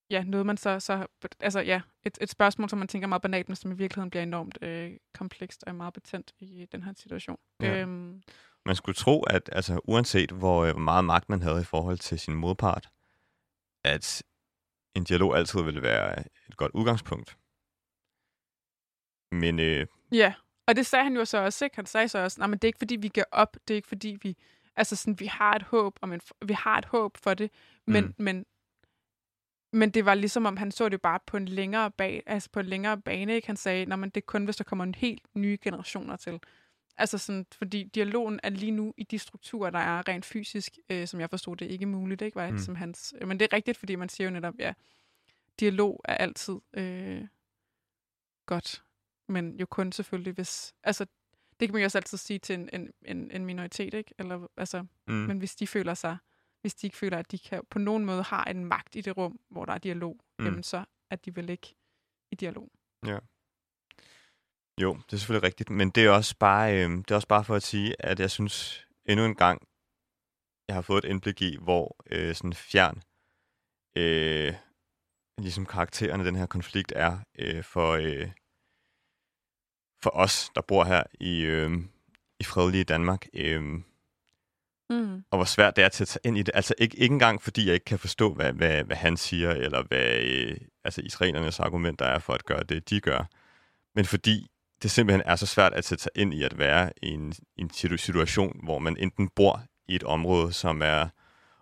ja, noget man så, så altså ja, et, et spørgsmål, som man tænker meget banalt, men som i virkeligheden bliver enormt øh, komplekst og meget betændt i den her situation. Ja. Øhm, man skulle tro, at altså, uanset hvor, øh, hvor meget magt man havde i forhold til sin modpart, at en dialog altid ville være et godt udgangspunkt. Men... Øh, ja, og det sagde han jo så også, ikke? Han sagde så også, nej, men det er ikke fordi, vi giver op, det er ikke fordi, vi... Altså sådan, vi har et håb, om en, vi har et håb for det, men, mm. men men det var ligesom om, han så det bare på en længere, bag, altså på en længere bane. Ikke? Han sagde, at det er kun, hvis der kommer en helt nye generationer til. Altså sådan, fordi dialogen er lige nu i de strukturer, der er rent fysisk, øh, som jeg forstod det, ikke muligt. Ikke? Var mm. som hans, men det er rigtigt, fordi man siger jo netop, ja, dialog er altid øh, godt. Men jo kun selvfølgelig, hvis... Altså, det kan man jo også altid sige til en, en, en, en minoritet, ikke? Eller, altså, mm. Men hvis de føler sig hvis de ikke føler, at de kan, på nogen måde har en magt i det rum, hvor der er dialog, mm. jamen så er de vel ikke i dialog. Ja. Jo, det er selvfølgelig rigtigt, men det er også bare, øh, det er også bare for at sige, at jeg synes endnu en gang, jeg har fået et indblik i, hvor øh, sådan fjern øh, ligesom karakteren af den her konflikt er øh, for, øh, for os, der bor her i, øh, i fredelige Danmark. Øh, Mm. Og hvor svært det er til at tage ind i det. Altså ikke, ikke engang, fordi jeg ikke kan forstå, hvad, hvad, hvad han siger, eller hvad øh, altså israelernes argumenter er for at gøre det, de gør. Men fordi det simpelthen er så svært at sætte sig ind i at være i en, en situation, hvor man enten bor i et område, som er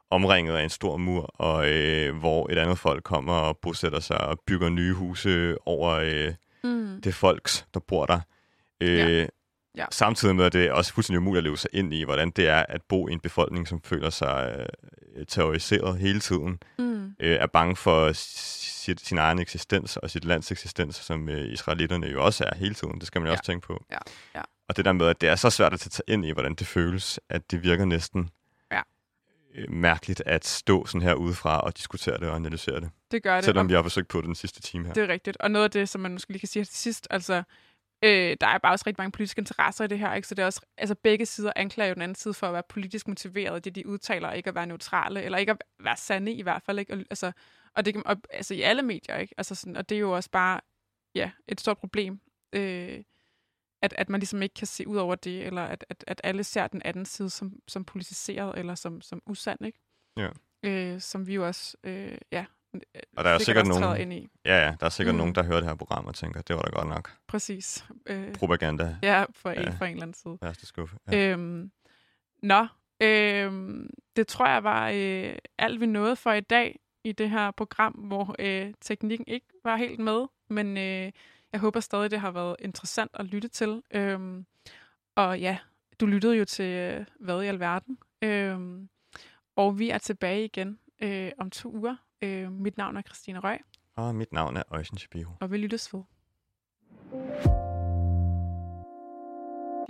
omringet af en stor mur, og øh, hvor et andet folk kommer og bosætter sig og bygger nye huse over øh, mm. det folks, der bor der. Øh, ja. Ja. Samtidig med, at det er også fuldstændig umuligt at leve sig ind i, hvordan det er at bo i en befolkning, som føler sig øh, terroriseret hele tiden, mm. øh, er bange for sit, sin egen eksistens og sit lands eksistens, som øh, israelitterne jo også er hele tiden. Det skal man jo ja. også tænke på. Ja. Ja. Og det der med, at det er så svært at tage ind i, hvordan det føles, at det virker næsten ja. øh, mærkeligt at stå sådan her udefra og diskutere det og analysere det. Det gør det. Selvom vi har forsøgt på det den sidste time her. Det er rigtigt. Og noget af det, som man måske lige kan sige til sidst, altså Øh, der er bare også rigtig mange politiske interesser i det her, ikke? så det er også, altså begge sider anklager jo den anden side for at være politisk motiveret, det de udtaler, ikke at være neutrale, eller ikke at være sande i hvert fald, ikke? Og, altså, og det og, altså i alle medier, ikke? Altså sådan, og det er jo også bare, ja, et stort problem, øh, at, at man ligesom ikke kan se ud over det, eller at, at, at alle ser den anden side som, som politiseret, eller som, som usand, ikke? Ja. Øh, som vi jo også, øh, ja, og der er sikkert nogen, ind i. Ja, ja, der er sikkert mm. nogen, der hører det her program og tænker, det var da godt nok. Præcis. Øh, Propaganda. Ja, for en, ja. for en eller anden side. Værste skuffe. Ja. Øhm, nå, øhm, det tror jeg var øh, alt vi nåede for i dag i det her program, hvor øh, teknikken ikke var helt med, men øh, jeg håber stadig, det har været interessant at lytte til. Øhm, og ja, du lyttede jo til øh, Hvad i alverden. Øhm, og vi er tilbage igen øh, om to uger Øh, mit navn er Christine Røg. Og mit navn er Øjsen Shabihu. Og vi lyttes ved.